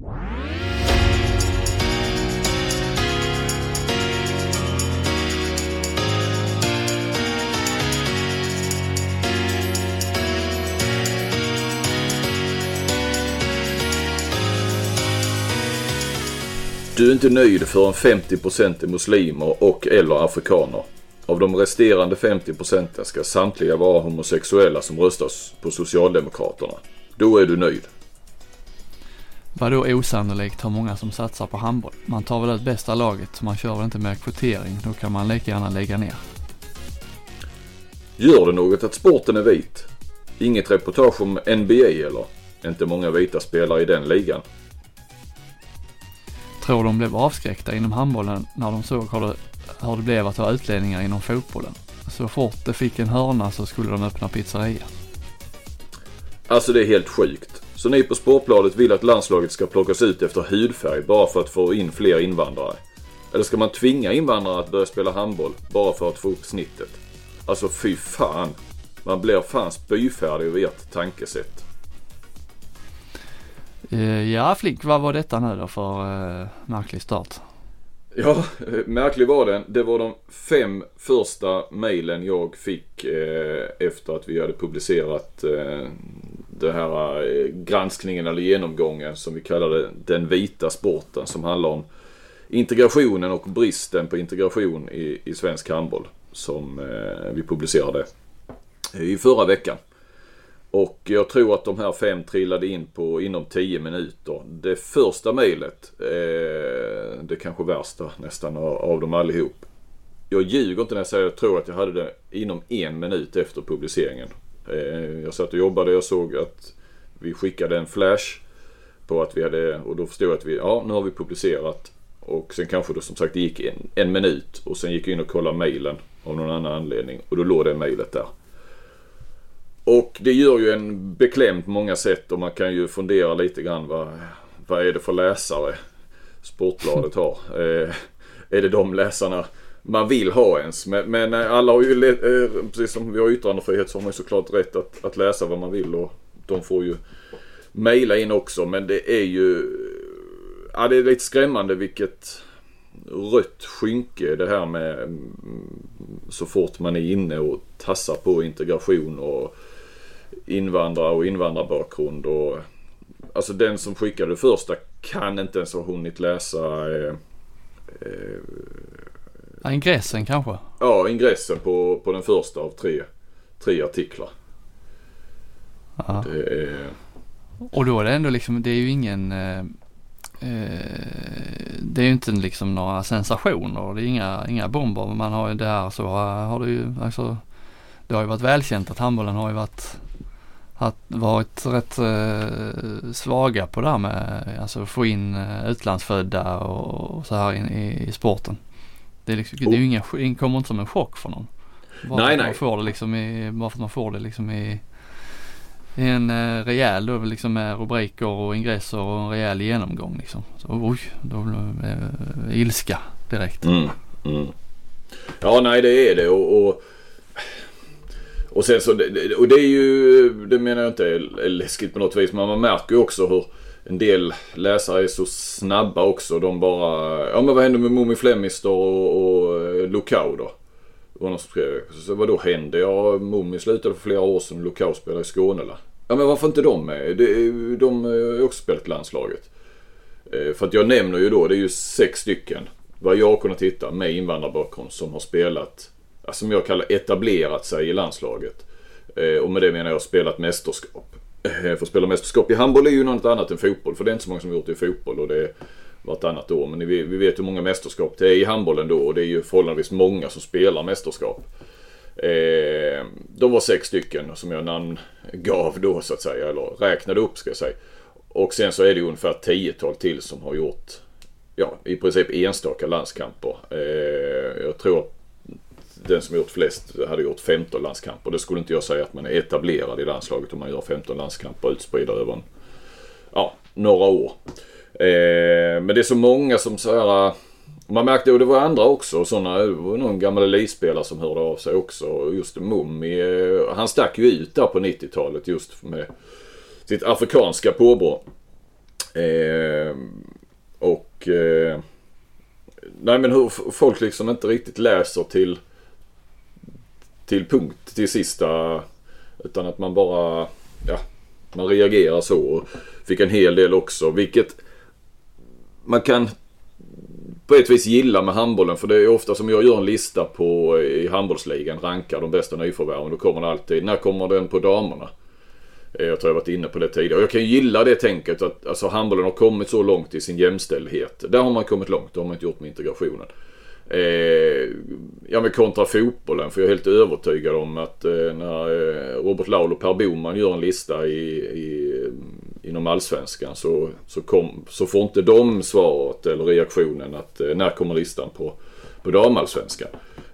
Du är inte nöjd förrän 50% är muslimer och eller afrikaner. Av de resterande 50% ska samtliga vara homosexuella som röstas på Socialdemokraterna. Då är du nöjd. Vadå osannolikt har många som satsar på handboll? Man tar väl ut bästa laget, man kör väl inte med kvotering. Då kan man lika gärna lägga ner. Gör det något att sporten är vit? Inget reportage om NBA eller? Inte många vita spelare i den ligan. Tror de blev avskräckta inom handbollen när de såg hur det, hur det blev att ha utlänningar inom fotbollen. Så fort det fick en hörna så skulle de öppna pizzeria. Alltså det är helt sjukt. Så ni på Sportbladet vill att landslaget ska plockas ut efter hudfärg bara för att få in fler invandrare? Eller ska man tvinga invandrare att börja spela handboll bara för att få upp snittet? Alltså fy fan. Man blir fan spyfärdig över ert tankesätt. Eh, ja Flink, vad var detta nu då för uh, märklig start? Ja, märklig var den. Det var de fem första mejlen jag fick eh, efter att vi hade publicerat eh, den här eh, granskningen eller genomgången som vi kallade den vita sporten som handlar om integrationen och bristen på integration i, i svensk handboll som eh, vi publicerade i förra veckan. Och jag tror att de här fem trillade in på inom 10 minuter. Det första mejlet, eh, det kanske värsta nästan av dem allihop. Jag ljuger inte när jag säger att jag tror att jag hade det inom en minut efter publiceringen. Eh, jag satt och jobbade och såg att vi skickade en flash på att vi hade, och då förstod jag att vi, ja nu har vi publicerat. Och sen kanske då som sagt det gick en, en minut och sen gick jag in och kollade mejlen av någon annan anledning och då låg det mejlet där. Och det gör ju en beklämd på många sätt och man kan ju fundera lite grann vad, vad är det för läsare Sportbladet har. Eh, är det de läsarna man vill ha ens? Men, men eh, alla har ju, eh, precis som vi har yttrandefrihet så har man ju såklart rätt att, att läsa vad man vill och de får ju mejla in också. Men det är ju, ja det är lite skrämmande vilket rött skynke det här med mm, så fort man är inne och tassar på integration och invandrare och invandrarbakgrund. Och, alltså den som skickade det första kan inte ens ha hunnit läsa eh, eh, ingressen kanske? Ja, ingressen på, på den första av tre, tre artiklar. Ja. Är... Och då är det ändå liksom, det är ju ingen eh, eh, det är ju inte liksom några sensationer. Det är inga, inga bomber. Man har ju det här så har det ju alltså Det har ju varit välkänt att handbollen har ju varit har varit rätt eh, svaga på det här med alltså få in eh, utlandsfödda och, och så här in, i, i sporten. Det, är liksom, det är ju inga, det kommer inte som en chock för någon. Bara nej, nej. Man får det liksom i, bara för att man får det liksom i, i en eh, rejäl då liksom med rubriker och ingresser och en rejäl genomgång liksom. Så oj, då blir det eh, ilska direkt. Mm, mm. Ja nej det är det och, och och sen så, och det är ju, det menar jag inte är läskigt på något vis, men man märker ju också hur en del läsare är så snabba också. De bara, ja men vad hände med Mummi Flemister och, och eh, Lukau då? Det var någon som skrev, så vad då hände? Ja, Mummi slutade för flera år sedan, Lukau spelade i Skåne la. Ja men varför inte de med? De har ju också spelat landslaget. Eh, för att jag nämner ju då, det är ju sex stycken, vad jag har kunnat hitta med invandrarbakgrund som har spelat som jag kallar etablerat sig i landslaget. Eh, och med det menar jag spelat mästerskap. Eh, för att spela mästerskap i handboll är ju något annat än fotboll. För det är inte så många som har gjort det i fotboll och det är vartannat år. Men vi, vi vet hur många mästerskap det är i handbollen då och det är ju förhållandevis många som spelar mästerskap. Eh, de var sex stycken som jag namngav då så att säga, eller räknade upp ska jag säga. Och sen så är det ungefär tiotal till som har gjort, ja i princip enstaka landskamper. Eh, jag tror den som gjort flest hade gjort 15 landskamper. Det skulle inte jag säga att man är etablerad i landslaget om man gör 15 landskamper utspridda över en, ja, några år. Eh, men det är så många som så här, eh, man märkte, och det var andra också, sådana, det var någon gammal elitspelare som hörde av sig också. Just Mummi, eh, han stack ju ut där på 90-talet just med sitt afrikanska påbrå. Eh, och eh, nej men hur folk liksom inte riktigt läser till till punkt till sista utan att man bara ja, man reagerar så. Fick en hel del också vilket man kan på ett vis gilla med handbollen. För det är ofta som jag gör en lista på i handbollsligan, rankar de bästa nyförvärven. Då kommer det alltid, när kommer den på damerna? Eh, jag tror jag varit inne på det tidigare. Och jag kan gilla det tänket att alltså, handbollen har kommit så långt i sin jämställdhet. Där har man kommit långt, det har man inte gjort med integrationen. Eh, ja men kontra fotbollen, för jag är helt övertygad om att eh, när eh, Robert Laul och Per Boman gör en lista i, i, inom allsvenskan så, så, kom, så får inte de svaret eller reaktionen att eh, när kommer listan på, på damallsvenskan.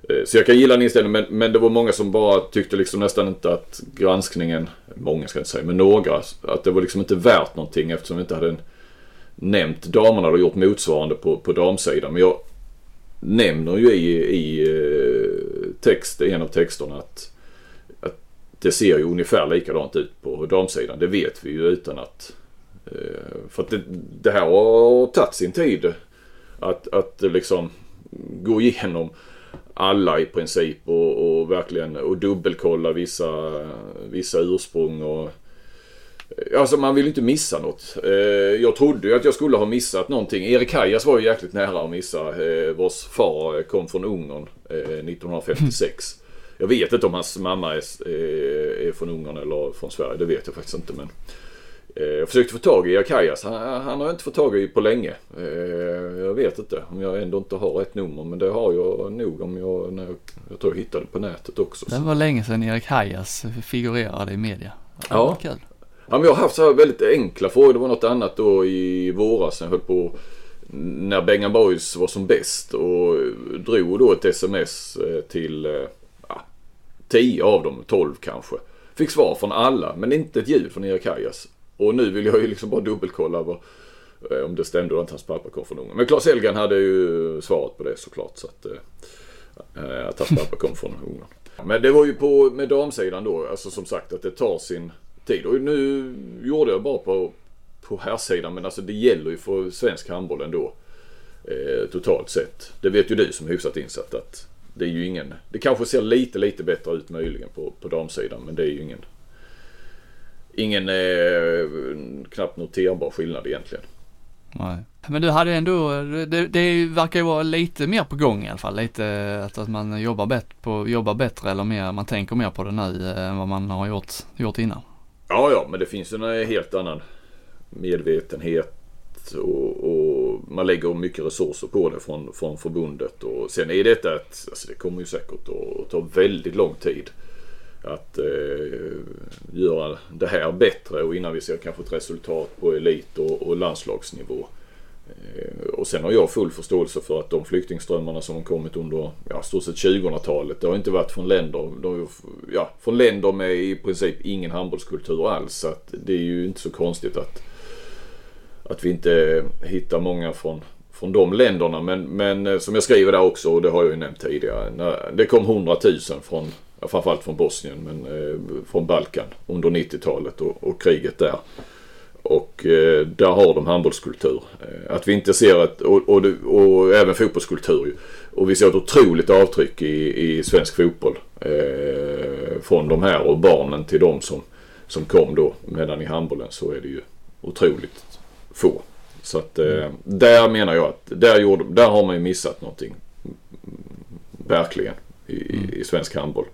Eh, så jag kan gilla den inställningen men, men det var många som bara tyckte liksom nästan inte att granskningen, många ska jag inte säga, men några, att det var liksom inte värt någonting eftersom vi inte hade nämnt damerna och gjort motsvarande på, på damsidan. Men jag nämner ju i, i eh, text, en av texterna att, att det ser ju ungefär likadant ut på damsidan. Det vet vi ju utan att... Eh, för att det, det här har tagit sin tid. Att, att liksom gå igenom alla i princip och, och verkligen och dubbelkolla vissa, vissa ursprung och Alltså man vill inte missa något. Eh, jag trodde ju att jag skulle ha missat någonting. Erik Hajas var ju jäkligt nära att missa. Eh, vars far kom från Ungern 1956. Eh, jag vet inte om hans mamma är, är från Ungern eller från Sverige. Det vet jag faktiskt inte. Men jag försökte få tag i Erik Hajas. Han, han, har jag inte fått tag i på länge. Jag vet inte om jag ändå inte har ett nummer. Men det har jag nog om jag, när jag, jag tror jag hittade på nätet också. Det var länge sedan Erik Hajas figurerade i media. Ja. Kul. Ja, men jag har haft så här väldigt enkla frågor. Det var något annat då i våras när jag höll på när Bengan Boys var som bäst och drog då ett sms eh, till eh, ja, 10 av dem, 12 kanske. Fick svar från alla men inte ett ljud från Erik Kajas. Och nu vill jag ju liksom bara dubbelkolla vad, eh, om det stämde att hans pappa kom från Ungern. Men Claes Elgan hade ju svaret på det såklart. Så att, att hans pappa kom från Ungern. Men det var ju på med damsidan då, alltså som sagt att det tar sin tid. Och nu gjorde jag bara på, på här sidan men alltså det gäller ju för svensk handboll ändå. Eh, totalt sett. Det vet ju du som är hyfsat insatt att det är ju ingen... Det kanske ser lite, lite bättre ut möjligen på, på damsidan men det är ju ingen... Ingen eh, knappt noterbar skillnad egentligen. Nej. Men du hade ändå, det, det verkar ju vara lite mer på gång i alla fall. Lite att, att man jobbar, bett på, jobbar bättre eller mer, man tänker mer på det nu eh, än vad man har gjort, gjort innan. Ja, ja, men det finns en helt annan medvetenhet och, och, man lägger mycket resurser på det från, från förbundet. Och sen är detta att alltså det kommer ju säkert att ta väldigt lång tid att eh, göra det här bättre och innan vi ser kanske ett resultat på elit och, och landslagsnivå. Eh, och sen har jag full förståelse för att de flyktingströmmarna som har kommit under ja, stort sett 2000-talet. Det har inte varit från länder, de, ja, från länder med i princip ingen handbollskultur alls. Så att det är ju inte så konstigt att, att vi inte hittar många från, från de länderna. Men, men eh, som jag skriver där också, och det har jag ju nämnt tidigare. När det kom 100 000 från, ja, framförallt från Bosnien, men eh, från Balkan under 90-talet och, och kriget där. Och eh, där har de handbollskultur. Eh, att vi inte ser att, och, och, och, även fotbollskultur ju. Och vi ser ett otroligt avtryck i, i svensk fotboll. Eh, från de här och barnen till de som, som kom då. Medan i handbollen så är det ju otroligt få. Så att eh, där menar jag att där, gjorde, där har man ju missat någonting. Verkligen i, i, i svensk handboll.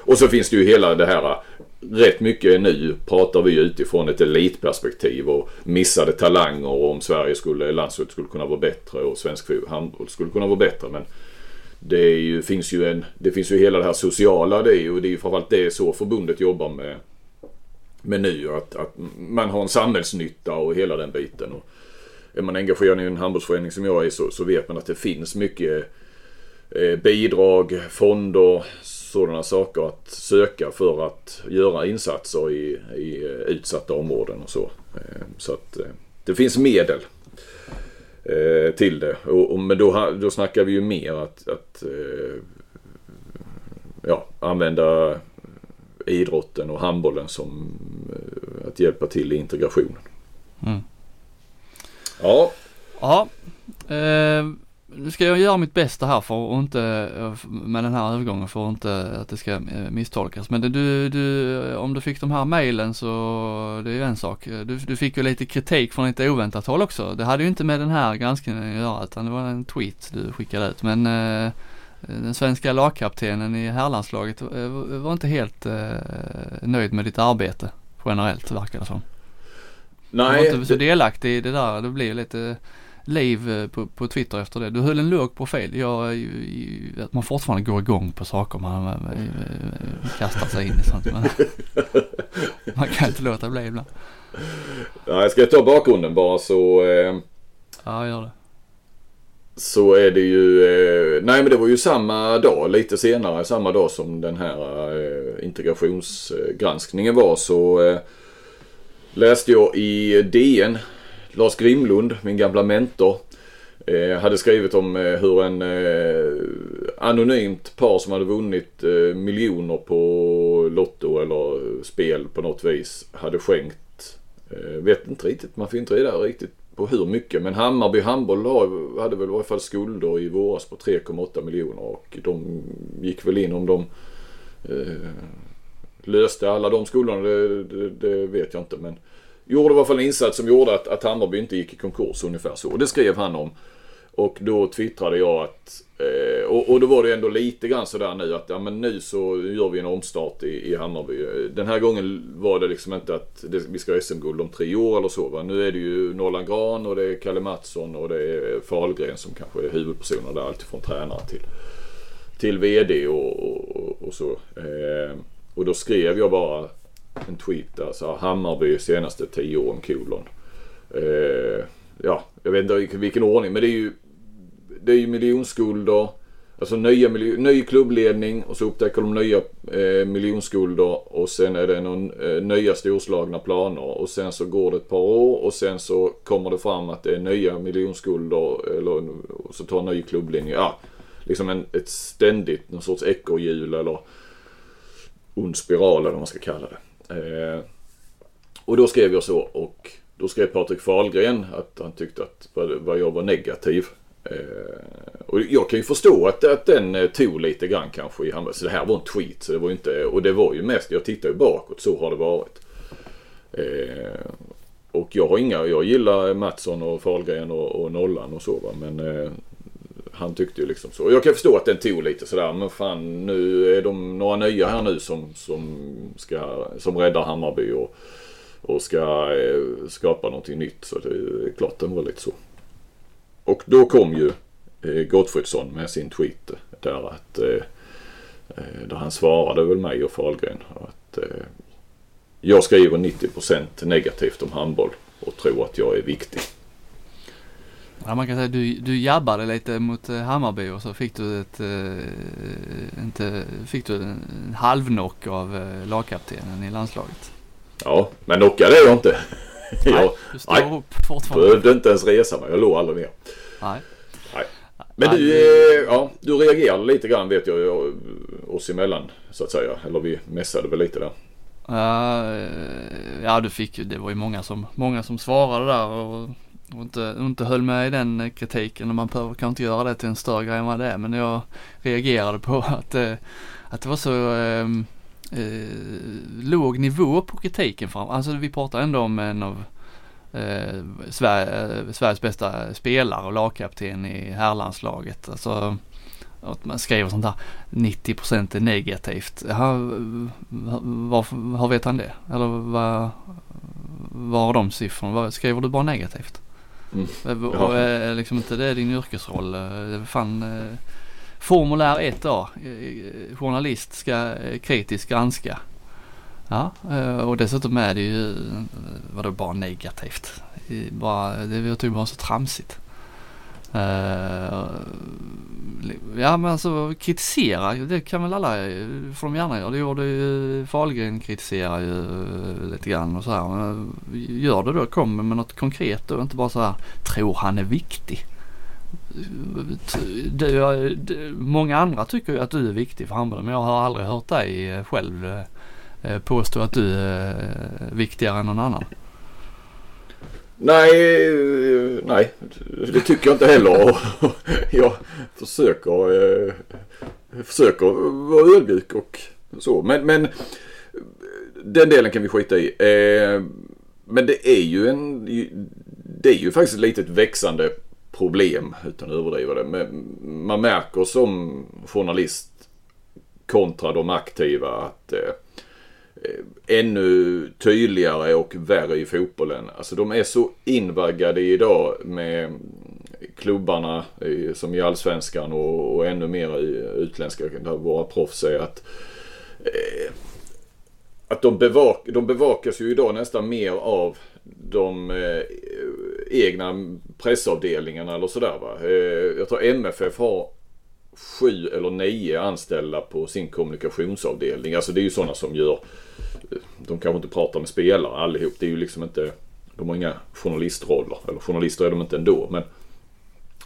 Och så finns det ju hela det här rätt mycket nu pratar vi utifrån ett elitperspektiv och missade talanger och om Sverige skulle, landslaget skulle kunna vara bättre och svensk handboll skulle kunna vara bättre. Men det ju, finns ju en, det finns ju hela det här sociala det är ju, det är ju framförallt det så förbundet jobbar med, med nu. Att, att man har en samhällsnytta och hela den biten. Och är man engagerad i en handbollsförening som jag är så, så vet man att det finns mycket eh, bidrag, fonder, sådana saker att söka för att göra insatser i, i eh, utsatta områden och så. Eh, så att eh, det finns medel till det. Och, men då, då snackar vi ju mer att, att ja, använda idrotten och handbollen som att hjälpa till i integrationen. Mm. Ja. Ja. Eh, nu ska jag göra mitt bästa här för att inte, med den här övergången för att inte att det ska eh, misstolkas. Men du, du, om du fick de här mejlen så det är ju en sak. Du, du fick ju lite kritik från lite oväntat håll också. Det hade ju inte med den här granskningen att göra utan det var en tweet du skickade ut. Men eh, den svenska lagkaptenen i herrlandslaget eh, var inte helt eh, nöjd med ditt arbete generellt verkar det som. Nej. Du var inte så delaktig i det där. Det blir lite liv eh, på, på Twitter efter det. Du höll en låg profil. Jag, att man fortfarande går igång på saker man, man, man kastar sig in i sånt. Men man kan inte låta bli ibland. Nej, ska jag ta bakgrunden bara så. Eh, ja, gör det. Så är det ju, eh, nej men det var ju samma dag, lite senare, samma dag som den här eh, integrationsgranskningen var så eh, läste jag i DN Lars Grimlund, min gamla mentor, eh, hade skrivit om eh, hur en eh, anonymt par som hade vunnit miljoner på Lotto eller spel på något vis hade skänkt, vet inte riktigt, man får inte reda riktigt på hur mycket. Men Hammarby handboll hade väl i varje fall skulder i våras på 3,8 miljoner och de gick väl in om de eh, löste alla de skulderna, det, det, det, vet jag inte. Men gjorde i alla fall en insats som gjorde att, att Hammarby inte gick i konkurs ungefär så. Och det skrev han om. Och då twittrade jag att, eh, och, och, då var det ändå lite grann sådär nu att ja men nu så gör vi en omstart i, i Hammarby. Den här gången var det liksom inte att det, vi ska ha SM-guld om tre år eller så va. Nu är det ju Norrland Gran och det är Kalle Mattsson och det är Fahlgren som kanske är huvudpersoner där alltifrån tränare till, till VD och, och, och så. Eh, och då skrev jag bara en tweet där så Hammarby senaste tio åren kolon. Eh, ja, jag vet inte vilken ordning men det är ju det är ju miljonskulder. Alltså nya, ny klubbledning och så upptäcker de nya eh, miljonskulder och sen är det någon, eh, nya storslagna planer och sen så går det ett par år och sen så kommer det fram att det är nya miljonskulder eller och så tar en ny klubbledning. Ja, liksom en, ett ständigt någon sorts ekorrhjul eller ond spiral eller vad man ska kalla det. Eh, och då skrev jag så och då skrev Patrik Fahlgren att han tyckte att vad jag var negativ. Eh, och jag kan ju förstå att, att den eh, tog lite grann kanske i Så det här var en tweet. Så det var inte, och det var ju mest, jag tittar ju bakåt, så har det varit. Och jag har inga, jag gillar Mattsson och Fahlgren och, och Nollan och så va. Men han tyckte ju liksom så. Jag kan förstå att den tog lite sådär. Men fan nu är de några nya här nu som, som, ska, som räddar Hammarby och, och ska eh, skapa någonting nytt. Så det är klart den var lite så. Och då kom ju eh, Gottfridsson med sin tweet där att eh, eh där han svarade väl mig och Fahlgren att eh, jag skriver 90% negativt om handboll och tror att jag är viktig. Ja, man kan säga du, du jabbade lite mot eh, Hammarby och så fick du ett, eh, inte, fick du en halvnock av eh, lagkaptenen i landslaget. Ja, men knockade jag inte. Nej, jag, du står nej, upp fortfarande. behövde inte ens resa mig. Jag låg aldrig ner. Nej. nej. Men nej. du, eh, ja, du reagerade lite grann vet jag, jag oss emellan så att säga. Eller vi mässade väl lite där. Uh, ja, du fick ju, det var ju många som, många som svarade där och och inte, inte höll med i den eh, kritiken och man behöver kanske inte göra det till en större grej än vad det är. Men jag reagerade på att, eh, att det var så eh, eh, låg nivå på kritiken. Fram. Alltså vi pratar ändå om en av eh, Sverige, eh, Sveriges bästa spelare och lagkapten i herrlandslaget. Alltså att man skriver sånt där 90% är negativt. Jaha, varför, var vet han det? Eller vad, var har de siffrorna? Skriver du bara negativt? Mm. Och är liksom inte det din yrkesroll? Eh, fan, eh, formulär 1A, eh, journalist ska kritiskt granska. Ja, och dessutom är det ju, vadå bara negativt? Bara, det jag tycker bara så tramsigt. Eh, ja men alltså kritisera, det kan väl alla, eh, får de gärna göra. Det gjorde ju Fahlgren kritiserar ju eh, lite grann och så här. Men gör det då, kom med något konkret och inte bara så här, tror han är viktig. Du, du, många andra tycker ju att du är viktig för handbollen men jag har aldrig hört dig själv påstå att du är viktigare än någon annan. Nej, nej, det tycker jag inte heller. jag försöker, eh, försöker vara ödmjuk och så. Men, men den delen kan vi skita i. Eh, men det är ju en, det är ju faktiskt ett litet växande problem utan att överdriva det. Men man märker som journalist kontra de aktiva att eh, Eh, ännu tydligare och värre i fotbollen. Alltså de är så invaggade idag med klubbarna eh, som i allsvenskan och, och ännu mer i utländska där våra proffs är att eh, att de, bevak, de bevakas ju idag nästan mer av de eh, egna pressavdelningarna eller sådär va. Eh, jag tror MFF har sju eller nio anställda på sin kommunikationsavdelning. Alltså det är ju sådana som gör eh, de kanske inte pratar med spelare allihop. Det är ju liksom inte, de har inga journalistroller. Eller journalister är de inte ändå. Men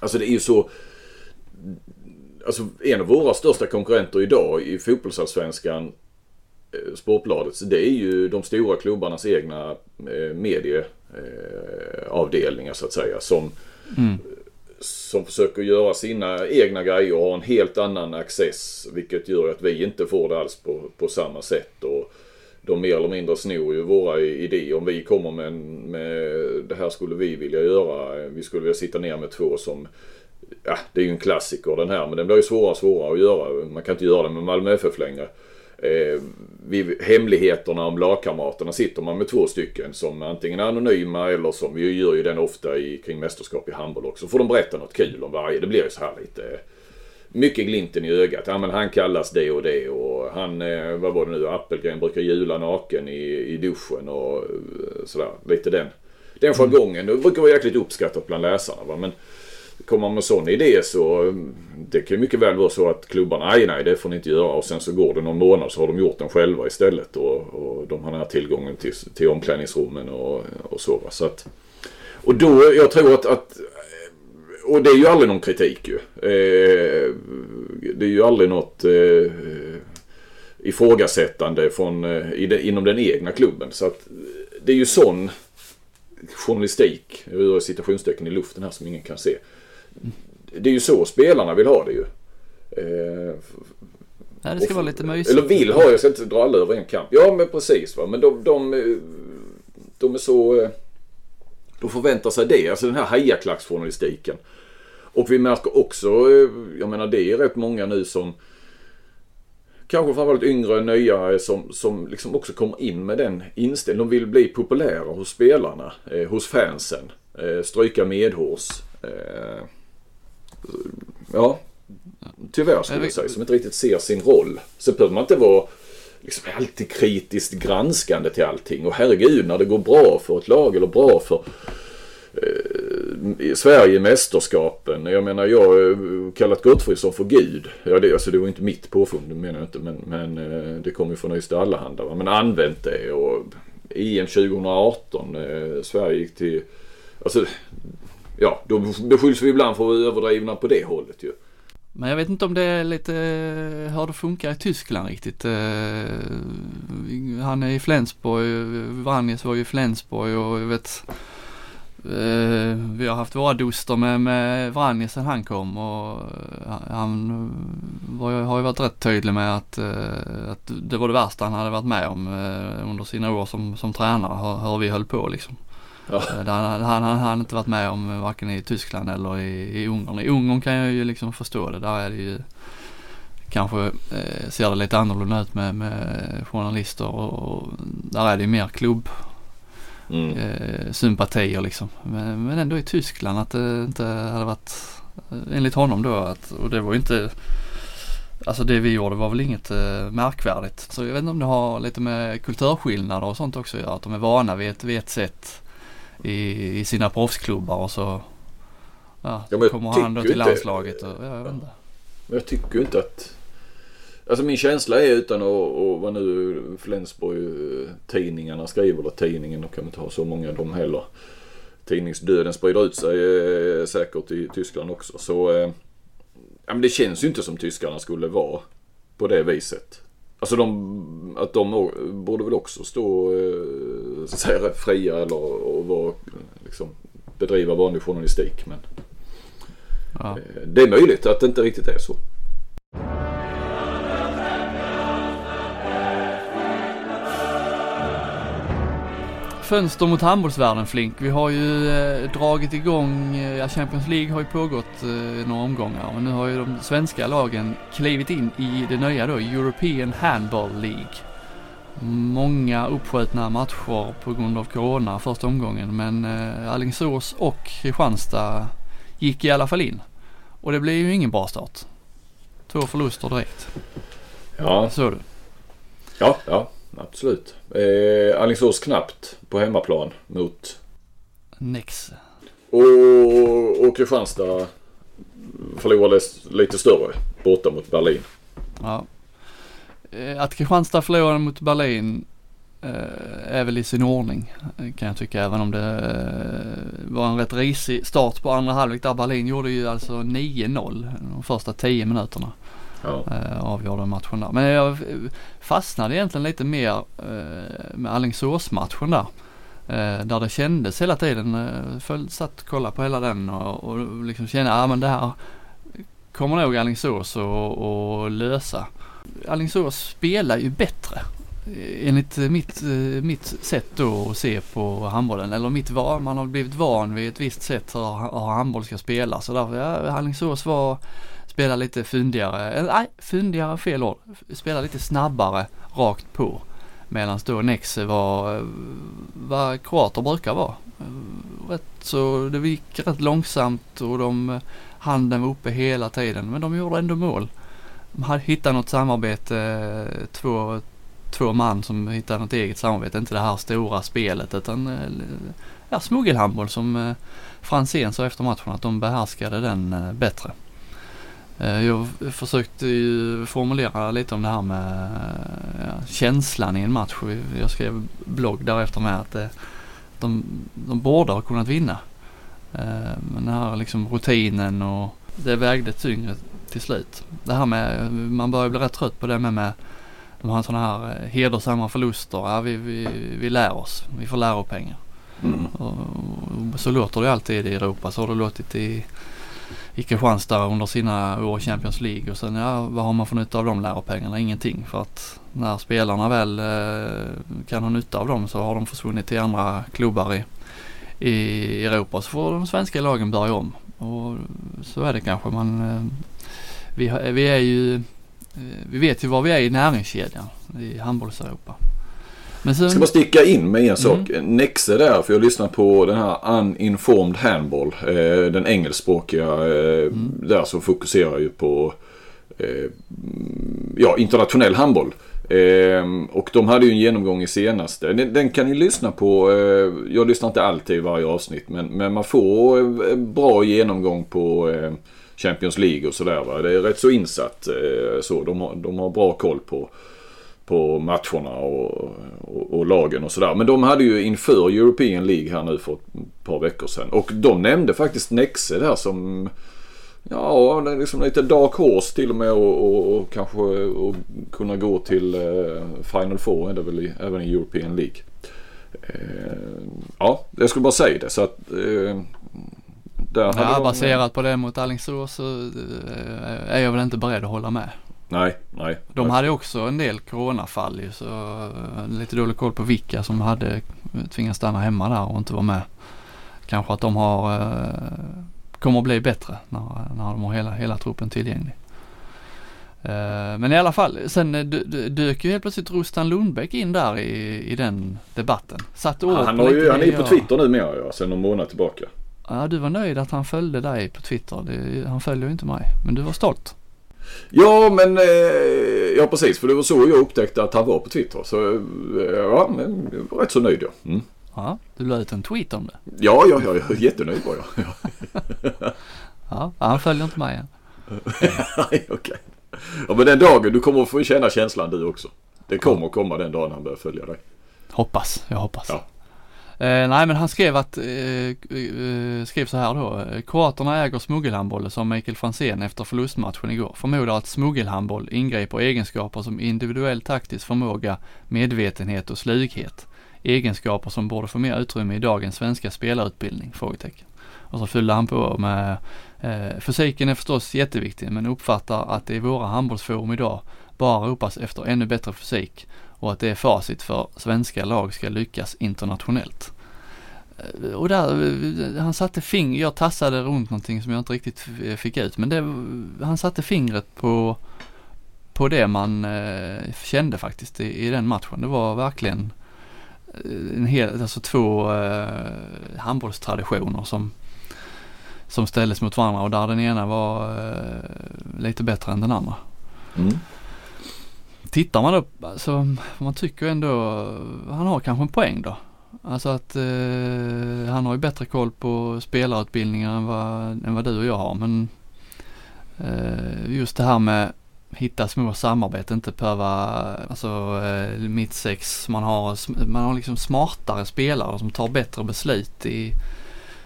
alltså det är ju så. Alltså en av våra största konkurrenter idag i fotbollsallsvenskan eh, Sportbladet, det är ju de stora klubbarnas egna eh, medieavdelningar så att säga. Som, mm som försöker göra sina egna grejer och har en helt annan access. Vilket gör att vi inte får det alls på, på samma sätt. Och, de mer eller mindre snor ju våra idéer. Om vi kommer med, med det här skulle vi vilja göra. Vi skulle vilja sitta ner med två som Ja, det är ju en klassiker den här men den blir ju svårare och svårare att göra. Man kan inte göra det med Malmö FF längre. Eh, vid hemligheterna om lagkamraterna sitter man med två stycken som antingen är anonyma eller som vi gör ju den ofta i, kring mästerskap i handboll också. Får de berätta något kul om varje. Det blir ju så här lite eh, mycket glimten i ögat. Ja men han kallas det och det och han, eh, vad var det nu, Appelgren brukar jula naken i, i duschen och eh, sådär. Lite den, den jargongen. Det brukar vara jäkligt uppskattat bland läsarna va. Men kommer man med sån idé så mm, det kan ju mycket väl vara så att klubbarna, nej nej det får ni inte göra och sen så går det någon månad så har de gjort den själva istället och, och de har den här tillgången till, till omklädningsrummen och, och så va. Så att, och då, jag tror att, att eh, och det är ju aldrig någon kritik ju. Eh, det är ju aldrig något eh, ifrågasättande från, eh, i de, inom den egna klubben. Så att det är ju sån journalistik, jag gör citationstecken i luften här som ingen kan se. Det är ju så spelarna vill ha det ju. Eh, Ja, det ska och, vara lite mysigt. Eller vill ha, jag ska inte dra alla över en kamp. Ja men precis va. Men de, de, de är så... Eh, de förväntar sig det. Alltså den här hejaklacksjournalistiken. Och vi märker också, eh, jag menar det är rätt många nu som kanske framförallt yngre, nya som, som liksom också kommer in med den inställningen. De vill bli populära hos spelarna, eh, hos fansen. Eh, stryka medhårs. Eh, ja, tyvärr skulle jag säga. Som inte riktigt ser sin roll. Så behöver man inte vara liksom alltid kritiskt granskande till allting. Och herregud, när det går bra för ett lag eller bra för eh, Sverige i mästerskapen. Jag menar jag har kallat Gottfridsson för Gud. Ja, det, alltså, det var inte mitt påfund, det menar jag inte. Men, men eh, det kommer ju från Ystad Allehanda. Va? Men använt det och EM 2018. Eh, Sverige gick till... Alltså, ja, då beskylls vi ibland för att vara överdrivna på det hållet ju. Men jag vet inte om det är lite eh, hur det funkar i Tyskland riktigt. Eh, han är i Flensburg, Vranjes var ju i Flensburg och jag vet eh, vi har haft våra duster med, med Vranjes sen han kom och han var, har ju varit rätt tydlig med att, att det var det värsta han hade varit med om under sina år som, som tränare, hur, hur vi höll på liksom. Ja. Eh, han, han, han har inte varit med om varken i Tyskland eller i, i Ungern. I Ungern kan jag ju liksom förstå det. Där är det ju kanske eh, ser det lite annorlunda ut med, med journalister och, och där är det ju mer klubb mm. eh, sympatier liksom. Men, men ändå i Tyskland att det inte hade varit eh, enligt honom då att, och det var ju inte Alltså det vi gjorde var väl inget eh, märkvärdigt. Så jag vet inte om det har lite med kulturskillnader och sånt också att göra. Att de är vana vid ett, vid ett sätt i, i sina proffsklubbar och så ja, ja kommer han då till landslaget. Och, ja, jag. Men jag tycker inte att... Alltså min känsla är utan att, och vad nu Flensburg-tidningarna skriver, eller tidningen, de kan inte ha så många de heller. Tidningsdöden sprider ut sig eh, säkert i Tyskland också. Så eh, ja, men det känns ju inte som tyskarna skulle vara på det viset. Alltså de, att de borde väl också stå eh, så att säga, fria eller och vara liksom bedriva vanlig journalistik. Men ja. Eh, det är möjligt att det inte riktigt är så. Fönster mot handbollsvärlden Flink. Vi har ju eh, dragit igång, eh, ja Champions League har ju pågått eh, några omgångar och nu har ju de svenska lagen klivit in i det nya då, European Handball League. Många uppskjutna matcher på grund av Corona första omgången men eh, Alingsås och Kristianstad gick i alla fall in. Och det blev ju ingen bra start. Två förluster direkt. Ja. Så du. Ja, ja absolut. Eh, Alingsås knappt på hemmaplan mot Nex. Och, och Kristianstad förlorade lite större borta mot Berlin. Ja. Eh, att Kristianstad förlorade mot Berlin eh, är väl i sin ordning kan jag tycka även om det eh, var en rätt risig start på andra halvlek där Berlin gjorde ju alltså 9-0 de första 10 minuterna. Ja. Eh, avgjorde matchen där. Men jag fastnade egentligen lite mer eh, med Alingsås-matchen där. Eh, där det kändes hela tiden, följde, satt och kollade på hela den och, och liksom kände, ja men det här kommer nog Alingsås att lösa. Alingsås spelar ju bättre. Enligt mitt, mitt sätt då att se på handbollen, eller mitt val, man har blivit van vid ett visst sätt hur handboll ska spelas. Så därför, ja, Alingsås var, spela lite fyndigare, eller nej, fyndigare fel ord, spela lite snabbare rakt på. Medan då Nexe var vad kroater brukar vara. Rätt så det gick rätt långsamt och de, handen var uppe hela tiden men de gjorde ändå mål De hittade något samarbete, två, två man som hittade något eget samarbete, inte det här stora spelet utan ja, smuggelhandboll som Franzén sa efter matchen att de behärskade den eh, bättre. Jag försökte ju formulera lite om det här med ja, känslan i en match. Jag skrev blogg därefter med att de, de borde ha kunnat vinna. Men den här liksom rutinen och det vägde tyngre till slut. Det här med, man börjar bli rätt trött på det med, med de har sådana här eh, hedersamma förluster. Ja, vi, vi, vi lär oss, vi får läropengar. Mm. Och, och, så låter det alltid i Europa. Så har det låtit i, i Kristianstad under sina år i Champions League. Och sen ja, vad har man för nytta av de läropengarna? Ingenting. För att när spelarna väl eh, kan ha nytta av dem så har de försvunnit till andra klubbar i, i Europa. Så får de svenska lagen börja om. Och så är det kanske. Man, eh, vi, vi är ju, eh, vi vet ju var vi är i näringskedjan i handbolls-Europa. Men sen... Ska bara sticka in med en sak. Mm. Nexe där, för jag lyssnar på den här Uninformed Handball. Eh, den engelskspråkiga eh, mm. där som fokuserar ju på eh, ja, internationell handboll. Eh, och de hade ju en genomgång i senaste. Den, den kan ni lyssna på. Eh, jag lyssnar inte alltid i varje avsnitt men, men man får eh, bra genomgång på Champions League och sådär. Det är rätt så insatt. Så de har, de har bra koll på, på matcherna och, och, och lagen och sådär. Men de hade ju inför European League här nu för ett par veckor sedan. Och de nämnde faktiskt Nexe där som Ja, liksom lite dark horse till och med och, och, och kanske och kunna gå till eh, Final Four är det väl i, även i European League. Eh, ja, jag skulle bara säga det så att eh, där ja, baserat på det mot Alingsås så eh, är jag väl inte beredd att hålla med. Nej, nej. De hade också en del coronafall ju så eh, lite dålig koll på vilka som hade tvingats stanna hemma där och inte vara med. Kanske att de har eh, kommer att bli bättre när, när de har hela, hela truppen tillgänglig. Men i alla fall, sen dök ju helt plötsligt Rustan Lundbäck in där i, i den debatten. Satt ja, han, har ju, han är ju på Twitter nu med ja, sen någon månad tillbaka. Ja, du var nöjd att han följde dig på Twitter. Det, han följer ju inte mig. Men du var stolt. Ja, men eh, ja precis. För det var så jag upptäckte att han var på Twitter. Så eh, ja, men jag var rätt så nöjd ja. Mm. Ja, du la ut en tweet om det. Ja, ja, ja, ja jättenöjd var jag. ja, han följer inte mig än. Nej, okej. Ja, men den dagen du kommer att få känna känslan du också. Det kommer komma den dagen han börjar följa dig. Hoppas, jag hoppas. Ja. Eh, nej men han skrev att, eh, eh, skrev så här då. Kroaterna äger smuggelhandboll som Mikael Franzén efter förlustmatchen igår förmodar att smuggelhandboll ingriper egenskaper som individuell taktisk förmåga, medvetenhet och slughet. egenskaper som borde få mer utrymme i dagens svenska spelarutbildning? Frågetecken. Och så fyllde han på med eh, fysiken är förstås jätteviktig men uppfattar att det i våra handbollsforum idag bara ropas efter ännu bättre fysik och att det är facit för svenska lag ska lyckas internationellt. Eh, och där, eh, han satte fingret, jag tassade runt någonting som jag inte riktigt eh, fick ut men det, han satte fingret på, på det man eh, kände faktiskt i, i, den matchen. Det var verkligen en hel, alltså två eh, handbollstraditioner som, som ställdes mot varandra och där den ena var eh, lite bättre än den andra. Mm. Tittar man upp, så alltså, man tycker ändå, han har kanske en poäng då. Alltså att eh, han har ju bättre koll på spelarutbildningar än vad, än vad du och jag har. Men eh, just det här med hitta små samarbeten, inte behöva, alltså eh, mittsex, man har, man har liksom smartare spelare som tar bättre beslut i,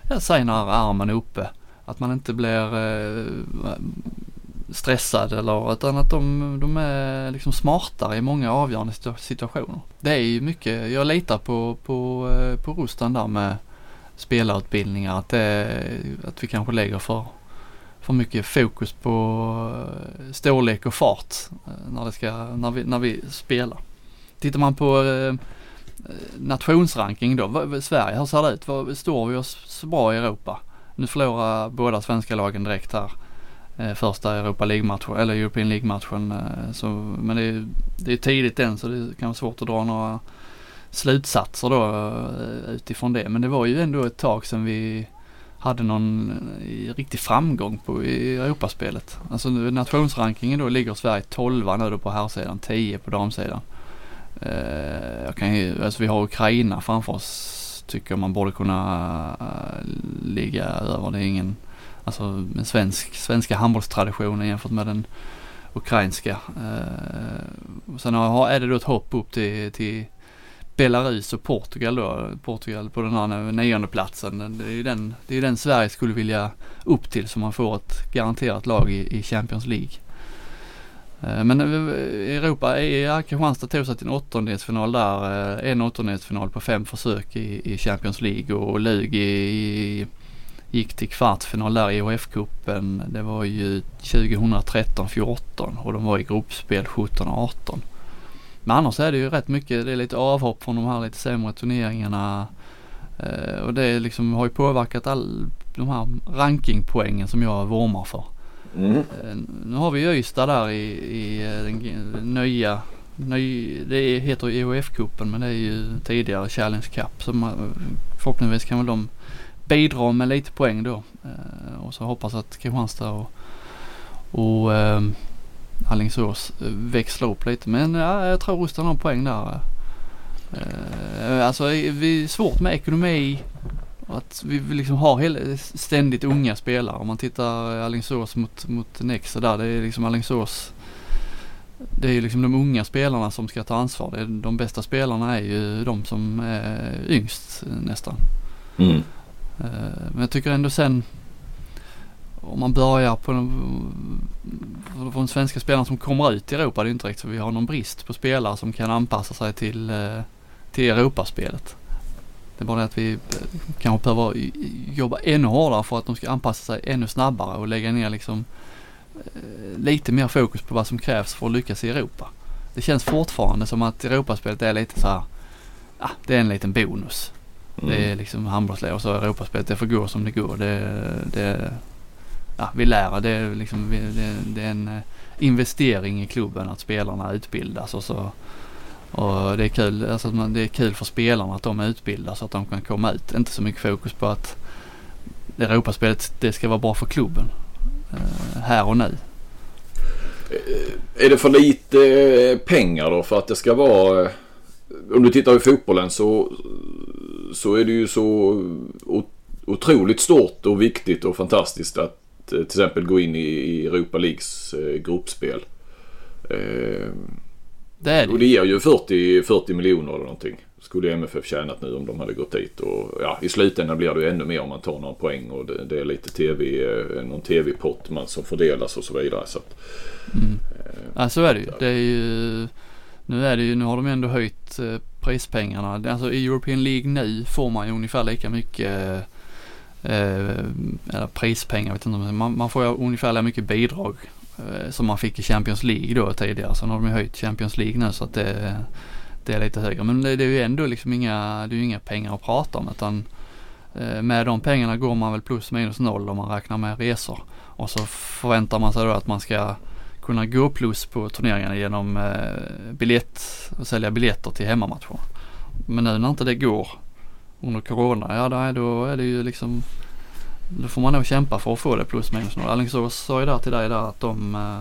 jag säger när armen är uppe. Att man inte blir eh, stressad eller utan att de, de är liksom smartare i många avgörande situationer. Det är ju mycket, jag litar på, på, eh, på Rustan där med spelarutbildningar att, det, att vi kanske lägger för, för mycket fokus på eh, storlek och fart eh, när, det ska, när, vi, när vi spelar. Tittar man på nationsranking då, Sverige, hur ser det ut? Står vi oss så bra i Europa? Nu förlorar båda svenska lagen direkt här Eh, första Europa League-matchen, eller European League-matchen. Eh, så, men det är, det är tidigt än så det kan vara svårt att dra några slutsatser då eh, utifrån det. Men det var ju ändå ett tag sedan vi hade någon eh, riktig framgång på i Europaspelet. Alltså nationsrankingen då ligger Sverige 12 nu då på herrsidan, 10 på damsidan. Eh, jag kan ju, alltså vi har Ukraina framför oss tycker man borde kunna ligga över. Det är ingen Alltså en svensk, svenska handbollstraditionen jämfört med den ukrainska. Eh, sen har, är det då ett hopp upp till, till Belarus och Portugal då. Portugal på den här nionde platsen. Det är ju den, det är den Sverige skulle vilja upp till så man får ett garanterat lag i, i Champions League. Eh, men eh, Europa, eh, ja, Kristianstad tog sig till en åttondelsfinal där. En åttondelsfinal på fem försök i, i Champions League och Lugi i, i gick till kvartsfinal där i OF-cupen. Det var ju 2013-14 och de var i gruppspel 17-18. Men annars är det ju rätt mycket, det är lite avhopp från de här lite sämre turneringarna. Eh, och det liksom har ju påverkat all de här rankingpoängen som jag vurmar för. Mm. Eh, nu har vi Ystad där i, i eh, den nya, ny, det heter EOF-cupen men det är ju tidigare Challenge Cup. Så man, förhoppningsvis kan väl de bidra med lite poäng då. Eh, och så hoppas att Kristianstad och, och ehm, eh, Alingsås växlar upp lite. Men ja, jag tror Rusten har poäng där. Eh, alltså vi är svårt med ekonomi. Att vi liksom har hela, ständigt unga spelare. Om man tittar Alingsås mot, mot Nexa där. Det är liksom Alingsås. Det är ju liksom de unga spelarna som ska ta ansvar. Det är, de bästa spelarna är ju de som är yngst eh, nästan. Mm. Eh, men jag tycker ändå sen om man börjar på de, de svenska spelarna som kommer ut i Europa, det är inte direkt så vi har någon brist på spelare som kan anpassa sig till, eh, till Europaspelet. Det är bara det att vi eh, kanske behöver jobba ännu hårdare för att de ska anpassa sig ännu snabbare och lägga ner liksom lite mer fokus på vad som krävs för att lyckas i Europa. Det känns fortfarande som att Europaspelet är lite så här, ja, det är en liten bonus. Mm. Det är liksom handbollsliga och så Europaspelet. Det får gå som det går. Det, det, ja, vi lär. Det är, liksom, det, det är en eh, investering i klubben att spelarna utbildas och så och det är kul, alltså man, det är kul för spelarna att de utbildas så att de kan komma ut. Inte så mycket fokus på att Europaspelet det ska vara bra för klubben. Uh, här och nu. Eh, är det för lite pengar då för att det ska vara om du tittar i fotbollen så, så är det ju så otroligt stort och viktigt och fantastiskt att eh, till exempel gå in i Europa Leagues eh, gruppspel. Eh, det är det. Och det ger ju 40, 40 miljoner eller någonting. Skulle MFF tjänat nu om de hade gått dit. Och ja, i slutändan blir det ju ännu mer om man tar några poäng och det, det är lite TV, någon TV-pott som fördelas och så vidare. Så att, mm. Ja så är det ju. Det är ju nu är det ju, nu har de ändå höjt prispengarna. Alltså i European League nu får man ju ungefär lika mycket eh, eller prispengar, vet inte, man, man får ju ungefär lika mycket bidrag eh, som man fick i Champions League då tidigare. Sen har de ju höjt Champions League nu så att det, det är lite högre. Men det, det är ju ändå liksom inga, det är ju inga pengar att prata om utan eh, med de pengarna går man väl plus minus noll om man räknar med resor. Och så förväntar man sig då att man ska kunna gå plus på turneringarna genom eh, biljett och sälja biljetter till hemmamatcher. Men nu när inte det går under corona, ja då är det ju liksom då får man nog kämpa för att få det plus minus noll. Alingsås sa ju där till dig där att de äh,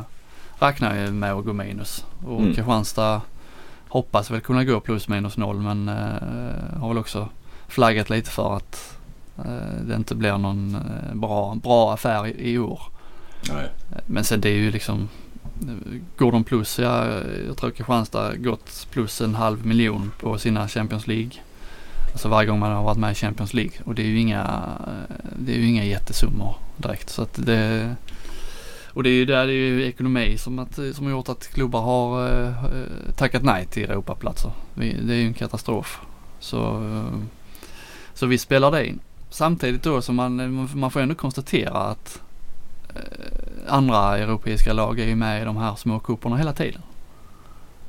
räknar ju med att gå minus. Och mm. Kristianstad hoppas väl kunna gå plus minus noll men äh, har väl också flaggat lite för att äh, det inte blir någon bra, bra affär i, i år. Nej. Men sen det är ju liksom Går de plus, ja, jag tror Kristianstad gått plus en halv miljon på sina Champions League. Alltså varje gång man har varit med i Champions League och det är ju inga, det är ju inga jättesummor direkt. Så att det, och det är ju där det är ju ekonomi som, att, som har gjort att klubbar har eh, tackat nej till Europaplatser. Det är ju en katastrof. Så, så vi spelar det in. Samtidigt då så man, man får ändå konstatera att andra europeiska lag är ju med i de här små kuporna hela tiden.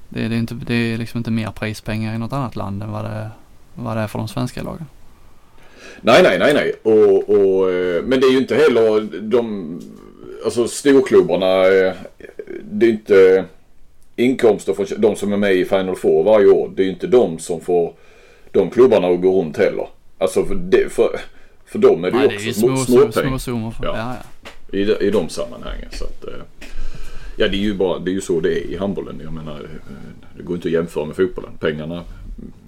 Det, är, det, är inte, det är liksom inte mer prispengar i något annat land än vad det, vad det är för de svenska lagen. Nej, nej, nej, nej. Och, och, eh, men det är ju inte heller de, alltså storklubbarna, eh, det är inte inkomster från de som är med i Final Four varje år. Det är ju inte de som får de klubbarna att gå runt heller. Alltså för, det, för, för dem är det ju också små, små, små, små, ja. ja, ja i, i de sammanhangen. Så att, eh, ja, det är, ju bara, det är ju så det är i handbollen. Jag menar, eh, det går inte att jämföra med fotbollen. Pengarna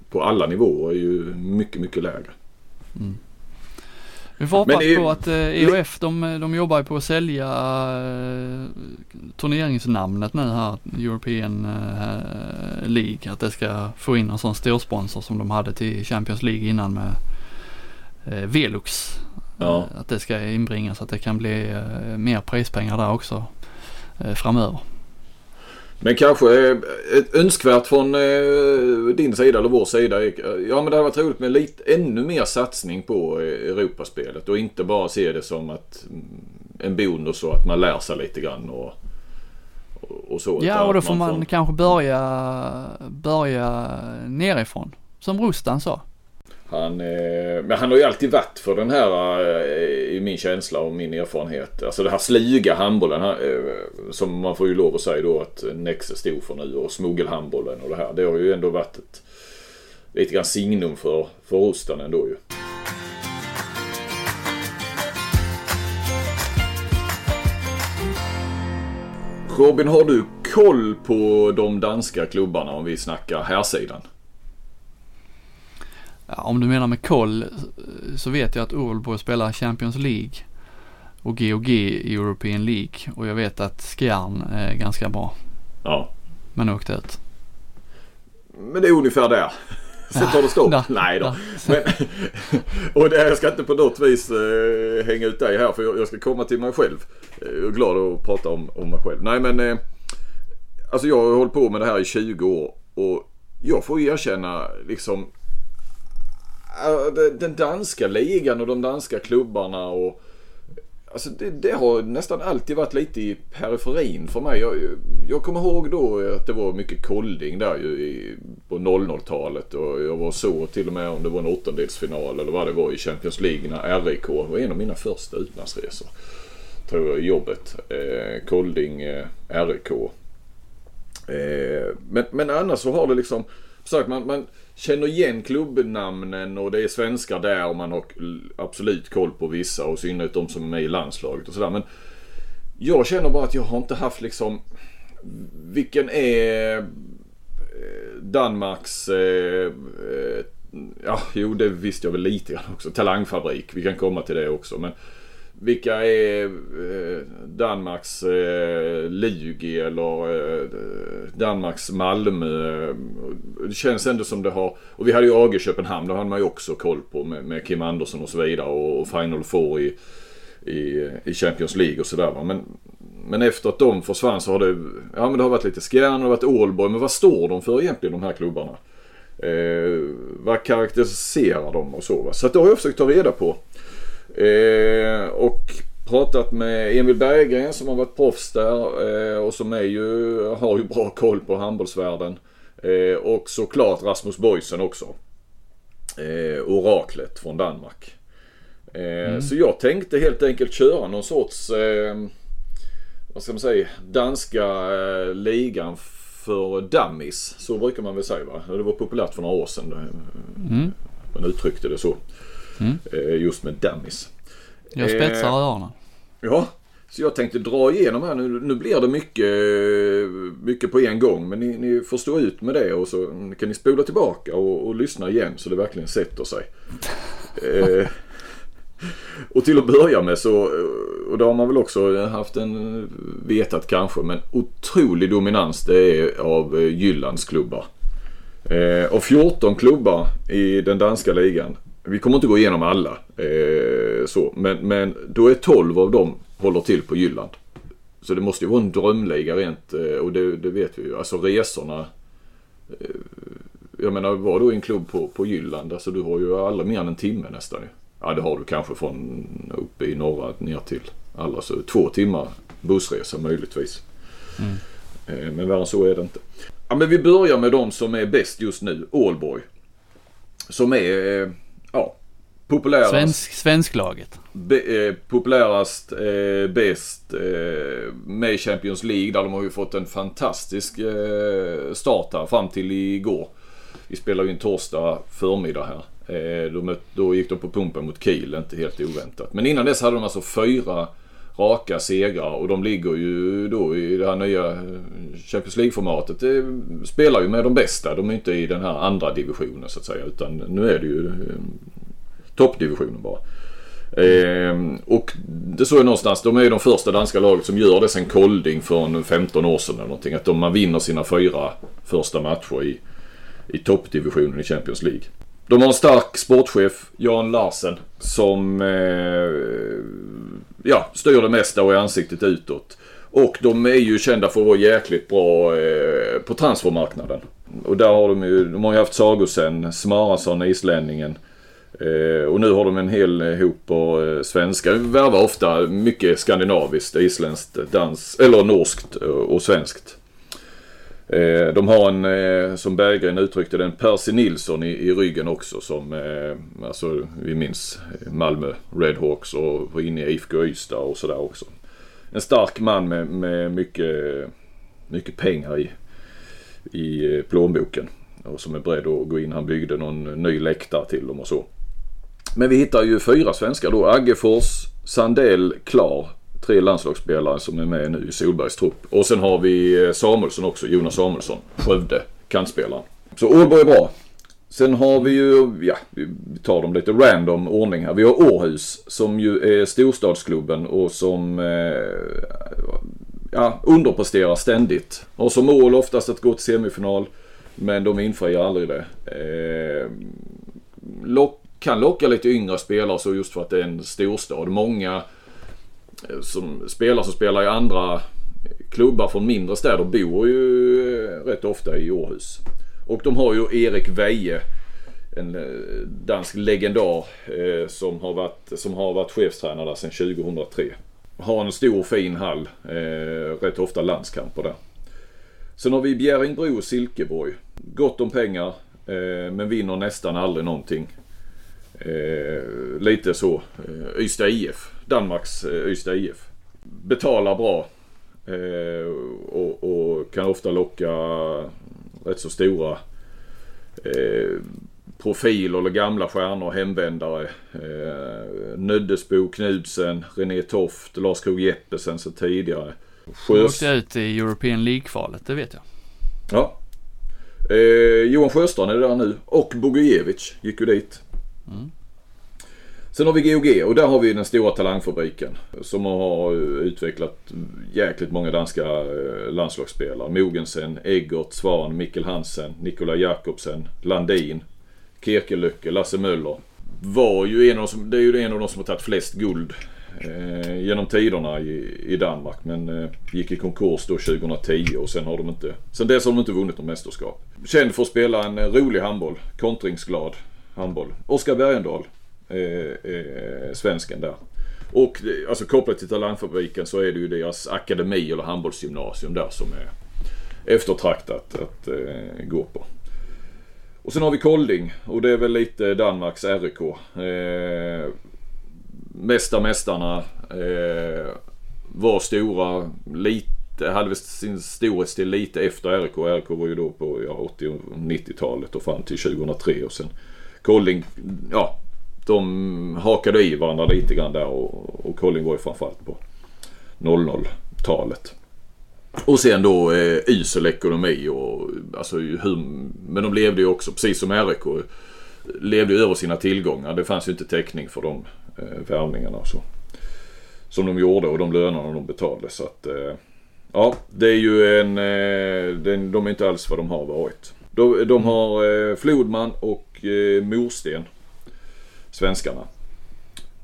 på alla nivåer är ju mycket, mycket lägre. Mm. Vi får hoppas på att eh, EOF de, de jobbar på att sälja turneringsnamnet nu här, European League. Att det ska få in en sån storsponsor som de hade till Champions League innan med Velux. Ja. Att det ska inbringas, att det kan bli eh, mer prispengar där också eh, framöver. Men kanske eh, ett önskvärt från din sida eller vår sida. Ja men det hade varit roligt med lite ännu mer satsning på Europaspelet och inte bara se det som att mm, en bonus och att man lär sig lite grann och, och så. Ja och då får man, man kanske börja, börja nerifrån. Som Rustan sa. Han, eh, men han har ju alltid varit för den här, eh, i min känsla och min erfarenhet, alltså den här sluga handbollen. Eh, som man får ju lov att säga då att Nexe stod för nu och smuggelhandbollen och det här. Det har ju ändå varit ett lite grann signum för, för Rustan ändå ju. Robin, har du koll på de danska klubbarna om vi snackar här sidan? Om du menar med koll så vet jag att Ullborg spelar Champions League och GOG i European League och jag vet att Skjern är ganska bra. Ja. Men åkte ut. Men det är ungefär där. Sen tar det stopp. Ja, Nej då. Men, och det, jag ska inte på något vis eh, hänga ut dig här för jag, jag, ska komma till mig själv. Jag är glad att prata om, om mig själv. Nej men eh, alltså jag har hållit på med det här i 20 år och jag får erkänna liksom Äh, den danska ligan och de danska klubbarna och Alltså det, det, har nästan alltid varit lite i periferin för mig. Jag, jag kommer ihåg då att det var mycket kolding där ju i, på 00-talet och jag var så till och med om det var en åttondelsfinal eller vad det var i Champions League när RIK var en av mina första utlandsresor. Tror jag i jobbet. Eh, kolding, eh, RIK. Eh, men, men annars så har det liksom, sagt man, man känner igen klubbnamnen och det är svenskar där och man har absolut koll på vissa och i synnerhet de som är med i landslaget och sådär. Men jag känner bara att jag har inte haft liksom vilken är eh, Danmarks eh, eh, Ja, jo det visste jag väl lite grann också. Talangfabrik. Vi kan komma till det också. Men vilka är eh, Danmarks eh, Lugi eller eh, Danmarks Malmö? Det känns ändå som det har, och vi hade ju AG Köpenhamn, det hade man ju också koll på med, med Kim Andersson och så vidare och, och Final Four i, i, i Champions League och sådär men, men efter att de försvann så har det, ja men det har varit lite Skjern och det har varit Ålborg, men vad står de för egentligen de här klubbarna? Eh, vad karaktäriserar de och så. Va? Så att det har jag försökt ta reda på. Eh, och pratat med Emil Berggren som har varit proffs där eh, och som är ju, har ju bra koll på handbollsvärlden. Eh, och såklart Rasmus Boysen också. Eh, oraklet från Danmark. Eh, mm. Så jag tänkte helt enkelt köra någon sorts, eh, vad ska man säga, danska eh, ligan för dummies. Så brukar man väl säga va? Det var populärt för några år sedan. Mm. Man uttryckte det så. Mm. Eh, just med dummies. Jag spetsar eh, öronen. Ja, så jag tänkte dra igenom här nu. Nu blir det mycket, mycket på en gång. Men ni, ni får stå ut med det och så kan ni spola tillbaka och, och lyssna igen så det verkligen sätter sig. eh, och till att börja med så, och det har man väl också haft en, vetat kanske, men otrolig dominans det är av Jyllands klubbar. Eh, och 14 klubbar i den danska ligan. Vi kommer inte gå igenom alla. Eh, så, men, men då är 12 av dem håller till på Jylland. Så det måste ju vara en drömliga rent eh, och det, det, vet vi ju. Alltså resorna. Eh, jag menar var du i en klubb på, på Jylland, alltså du har ju alla mer än en timme nästan Ja det har du kanske från uppe i norra ner till alla så två timmar bussresa möjligtvis. Mm. Eh, men värre än så är det inte. Ja men vi börjar med de som är bäst just nu, Ålborg. Som är, ja, populärast. Svensk, svensklaget. Be, eh, populärast, eh, bäst eh, med Champions League där de har ju fått en fantastisk eh, start här fram till igår. Vi spelar ju en torsdag förmiddag här. Eh, då, möt, då gick de på pumpen mot Kiel, inte helt oväntat. Men innan dess hade de alltså fyra raka segrar och de ligger ju då i det här nya eh, Champions League-formatet. Det spelar ju med de bästa. De är inte i den här andra divisionen så att säga utan nu är det ju eh, toppdivisionen bara. Eh, och det såg jag någonstans, de är ju de första danska laget som gör det sen Kolding för 15 år sedan eller någonting. Att de, man vinner sina fyra första matcher i, i toppdivisionen i Champions League. De har en stark sportchef, Jan Larsen, som eh, ja, styr det mesta och är ansiktet utåt. Och de är ju kända för att vara jäkligt bra eh, på transfermarknaden. Och där har de ju, de har ju haft Sagosen, Smarason, islänningen. Eh, och nu har de en hel hop av eh, svenskar. Värvar ofta mycket skandinaviskt, isländskt, dans, eller norskt eh, och svenskt. Eh, de har en, eh, som Berggren uttryckte det, en Percy Nilsson i, i ryggen också som, eh, alltså vi minns Malmö Redhawks och var inne i IFK Ystad och sådär också. En stark man med, med mycket, mycket pengar i, i eh, plånboken. Och som är beredd att gå in. Han byggde någon ny läktare till dem och så. Men vi hittar ju fyra svenskar då. Aggefors, Sandell, Klar tre landslagsspelare som är med nu i Solbergs trupp. Och sen har vi eh, Samuelsson också, Jonas Samuelsson, Skövde, kantspelaren. Så Ålborg är bra. Sen har vi ju, ja, vi tar dem lite random ordning här. Vi har Århus som ju är storstadsklubben och som eh, ja, underpresterar ständigt. Har som mål oftast att gå till semifinal men de infriar aldrig det. Eh, lock, kan locka lite yngre spelare så just för att det är en storstad. Många som spelare som spelar i andra klubbar från mindre städer bor ju eh, rätt ofta i Århus. Och de har ju Erik Veje, en eh, dansk legendar som har varit, som har varit chefstränare där sedan 2003. Har en stor fin hall, rätt ofta landskamper där. Sen har vi Bjärringbro och Silkeborg. Gott om pengar men vinner nästan aldrig någonting. lite så. Ystad IF Danmarks eh, Ystad IF. Betalar bra eh, och, och, kan ofta locka rätt så stora eh, profiler eller gamla stjärnor, hemvändare. Eh, Nöddesbo, Knudsen, René Toft, Lars Krog Jeppesen sen tidigare. Sjös... åkte ut i European League-kvalet, det vet jag. Ja. Eh, Johan Sjöstrand är där nu och Bogujevic gick ju dit. Mm. Sen har vi GOG och där har vi den stora talangfabriken som har eh, utvecklat jäkligt många danska eh, landslagsspelare. Mogensen, Eggert, Svan, Mikkel Hansen, Nikola Jakobsen, Landin, Kirkelöcke, Lasse Möller. Var ju en av de som, det är ju en av de som har tagit flest guld eh, genom tiderna i, i Danmark. Men eh, gick i konkurs då 2010 och sen har de inte, sen dess har de inte vunnit något mästerskap. Känd för att spela en eh, rolig handboll, kontringsglad handboll. Oskar Bergendahl, Eh, eh, svensken där. Och eh, alltså kopplat till Talangfabriken så är det ju deras akademi eller handbollsgymnasium där som är eftertraktat att eh, gå på. Och sen har vi Kolding och det är väl lite Danmarks RIK. Eh, mesta mästarna eh, var stora, lite, hade väl sin storhetstid lite efter RIK. RIK var ju då på ja, 80 och 90-talet och fram till 2003 och sen Kolding, ja de hakade i varandra lite grann där och, och Colin var ju framförallt på 00-talet. Och sen då eh, usel ekonomi och alltså hur, men de levde ju också precis som RIK levde över sina tillgångar. Det fanns ju inte täckning för de eh, värvningarna och så. Som de gjorde och de lönerna de betalade så att eh, ja det är ju en, eh, den, de är inte alls vad de har varit. De, de har eh, Flodman och eh, Morsten svenskarna.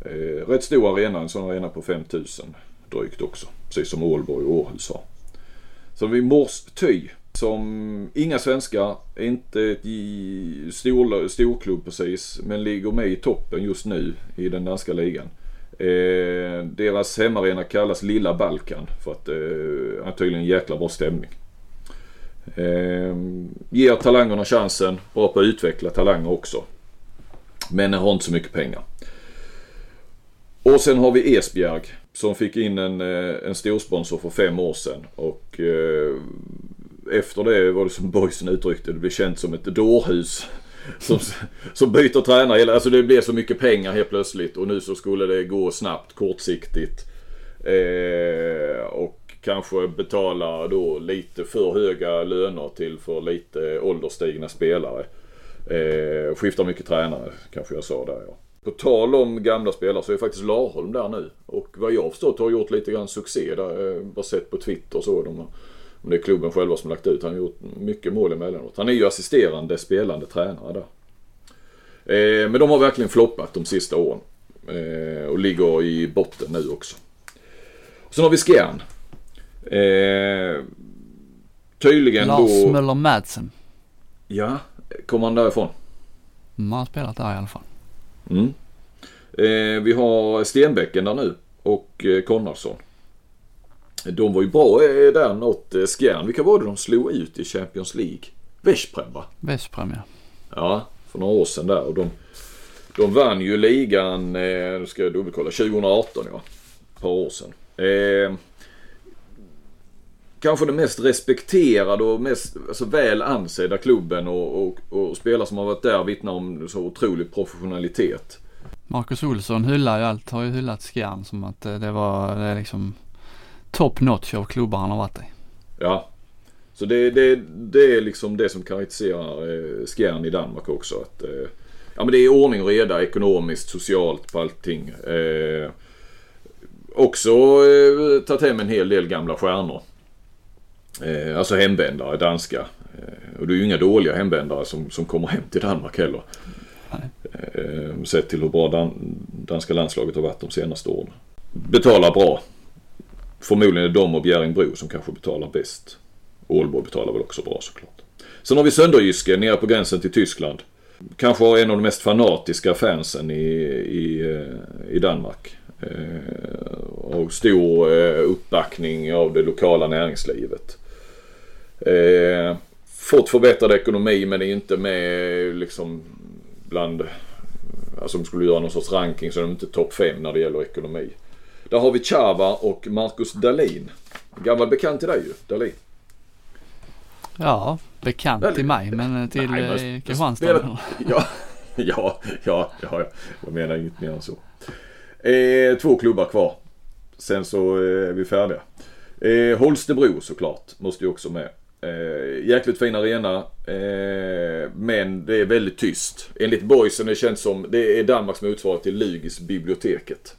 Eh, rätt stor arena, en sån arena på 5000 drygt också. Precis som Ålborg och Århus har. Så har vi Mors Ty som inga svenskar, inte ett stor, storklubb precis, men ligger med i toppen just nu i den danska ligan. Eh, deras hemmaarena kallas Lilla Balkan för att det eh, är tydligen en jäkla bra stämning. Eh, ger talangerna chansen, bra på att utveckla talanger också. Men har inte så mycket pengar. Och sen har vi Esbjerg som fick in en, eh, en storsponsor för fem år sedan. Och eh, efter det var det som boysen uttryckte det, blev känt som ett dårhus. Som, som byter tränare. Alltså det blev så mycket pengar helt plötsligt och nu så skulle det gå snabbt, kortsiktigt. Eh, och kanske betala då lite för höga löner till för lite ålderstigna spelare. Eh, skiftar mycket tränare kanske jag sa där ja. På tal om gamla spelare så är faktiskt Larholm där nu. Och vad jag har förstått har gjort lite grann succé där. Eh, bara sett på Twitter och så. De om det är klubben själva som lagt ut. Han har gjort mycket mål emellanåt. Han är ju assisterande spelande tränare där. Eh, men de har verkligen floppat de sista åren. Eh, och ligger i botten nu också. Sen har vi Skjern. Eh, tydligen Lars då... Lars Möller Madsen. Ja, Kommer han därifrån? Mm, han har spelat där i alla fall. Mm. Eh, vi har Stenbäcken där nu och eh, Konradsson. De var ju bra eh, där något eh. Vilka var det de slog ut i Champions League? Vesprem va? Vesprem ja. Ja, för några år sedan där. Och de, de vann ju ligan, eh, nu ska jag dubbelkolla, 2018 ja. Ett par år sedan. Eh, kanske den mest respekterade och mest alltså, väl ansedda klubben och, och, och spelare som har varit där vittnar om så otrolig professionalitet. Marcus Olsson hyllar ju allt, har ju hyllat Skjern som att eh, det var det är liksom top notch av klubbar han har varit i. Ja. Så det, det, det är liksom det som karaktäriserar eh, Skjern i Danmark också. Att, eh, ja men det är ordning och reda ekonomiskt, socialt på allting. Eh, också eh, tagit hem en hel del gamla stjärnor. Eh, alltså hemvändare, danska. Eh, och det är ju inga dåliga hemvändare som, som kommer hem till Danmark heller. Eh, sett till hur bra dan, danska landslaget har varit de senaste åren. Betalar bra. Förmodligen är det de och Bjärringbro som kanske betalar bäst. Ålborg betalar väl också bra såklart. Sen har vi Sönderjyske nere på gränsen till Tyskland. Kanske har en av de mest fanatiska fansen i, i, eh, i Danmark. Eh, och stor eh, uppbackning av det lokala näringslivet. Eh, fått förbättrad ekonomi men är inte med liksom bland, alltså om skulle göra någon sorts ranking så är de inte topp 5 när det gäller ekonomi. Där har vi Chava och Marcus Dahlin. Gammal bekant till dig ju, Dahlin. Ja, bekant Dahlin. till mig men till Nej, eh, Kristianstad. Ja, ja, ja, ja, jag menar inget mer än så. Eh, två klubbar kvar. Sen så eh, är vi färdiga. Eh, Holstebro såklart, måste ju också med. Eh, jäkligt fin arena. Eh, men det är väldigt tyst. Enligt boysen det känns som, det är Danmarks motsvarighet till Lygis biblioteket.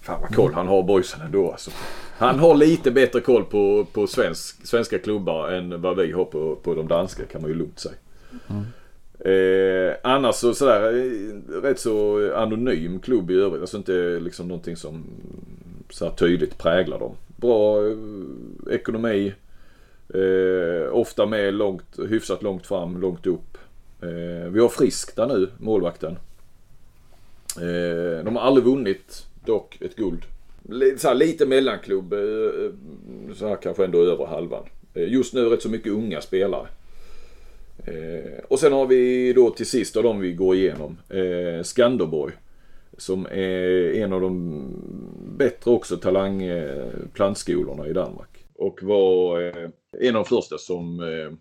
Fan vad koll han har boysen ändå alltså. Han har lite bättre koll på, på svensk, svenska klubbar än vad vi har på, på de danska kan man ju lugnt säga. Mm. Eh, annars så sådär eh, rätt så anonym klubb i övrigt. Alltså inte liksom någonting som så här tydligt präglar dem. Bra eh, ekonomi. Eh, ofta med långt, hyfsat långt fram, långt upp. Eh, vi har Frisk där nu, målvakten. Eh, de har aldrig vunnit dock ett guld. Så här, lite mellanklubb, eh, eh, så här kanske ändå över halvan. Eh, just nu rätt så mycket unga spelare. Eh, och sen har vi då till sist av de vi går igenom, eh, Skanderborg. Som är en av de bättre också talangplantskolorna eh, i Danmark. Och var eh, en av de första som eh,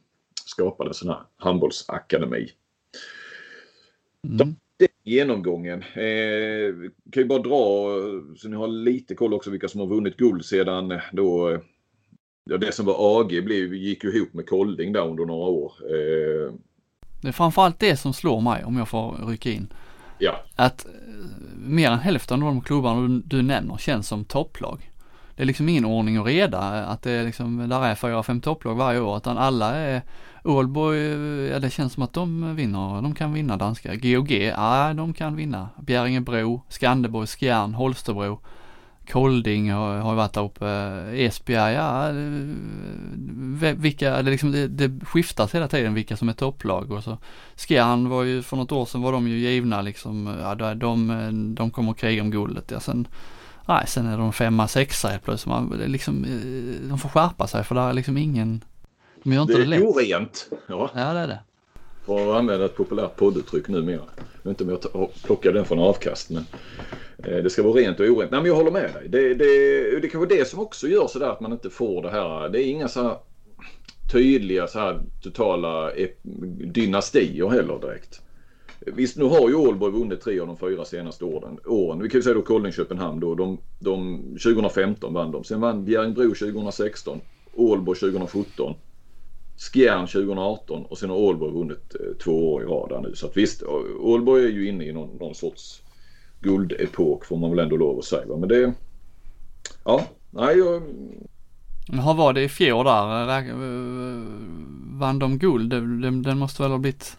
skapade sån här handbollsakademi. Mm. Den genomgången. Eh, kan ju bara dra så ni har lite koll också vilka som har vunnit guld sedan då Ja, det som var AG blev, gick ju ihop med Kolding där under några år. Eh... Det är framförallt det som slår mig om jag får rycka in. Ja. Att eh, mer än hälften av de klubbarna du, du nämner känns som topplag. Det är liksom ingen ordning och reda att det är liksom, där är fyra, fem topplag varje år utan alla är Ålborg, eh, ja det känns som att de vinner, de kan vinna danska. GOG, ja de kan vinna. Bjäringebro, Skanderborg, Skjern, Holstebro. Kolding har, har varit där uppe, Esbjerg, ja, vilka, det, liksom, det, det skiftas hela tiden vilka som är topplag och så. Skjern var ju, för något år sedan var de ju givna liksom, ja de, de kommer att kriga om guldet. Ja, sen, nej, sen är de femma, sexa helt plötsligt. Man, liksom, de får skärpa sig för det är liksom ingen, de gör inte det, det lätt. Det är orent. Ja. ja, det är det. För att använda ett populärt podduttryck numera. Jag vet inte om jag plockar den från avkast men Eh, det ska vara rent och orent. Nej men jag håller med dig. Det, det, det kanske är det som också gör sådär att man inte får det här. Det är inga så här tydliga så här totala dynastier heller direkt. Visst nu har ju Ålborg vunnit tre av de fyra senaste åren. åren. Vi kan ju säga då Kolding Köpenhamn då. De, de, 2015 vann de. Sen vann Bjärringbro 2016. Ålborg 2017. Skjern 2018 och sen har Ålborg vunnit eh, två år i rad nu. Så att visst, eh, Ålborg är ju inne i någon, någon sorts guldepok får man väl ändå lov att säga. Men det, ja, nej jag... Hur var det i fjol där? Eh, eh, vann de guld? Den måste väl ha blivit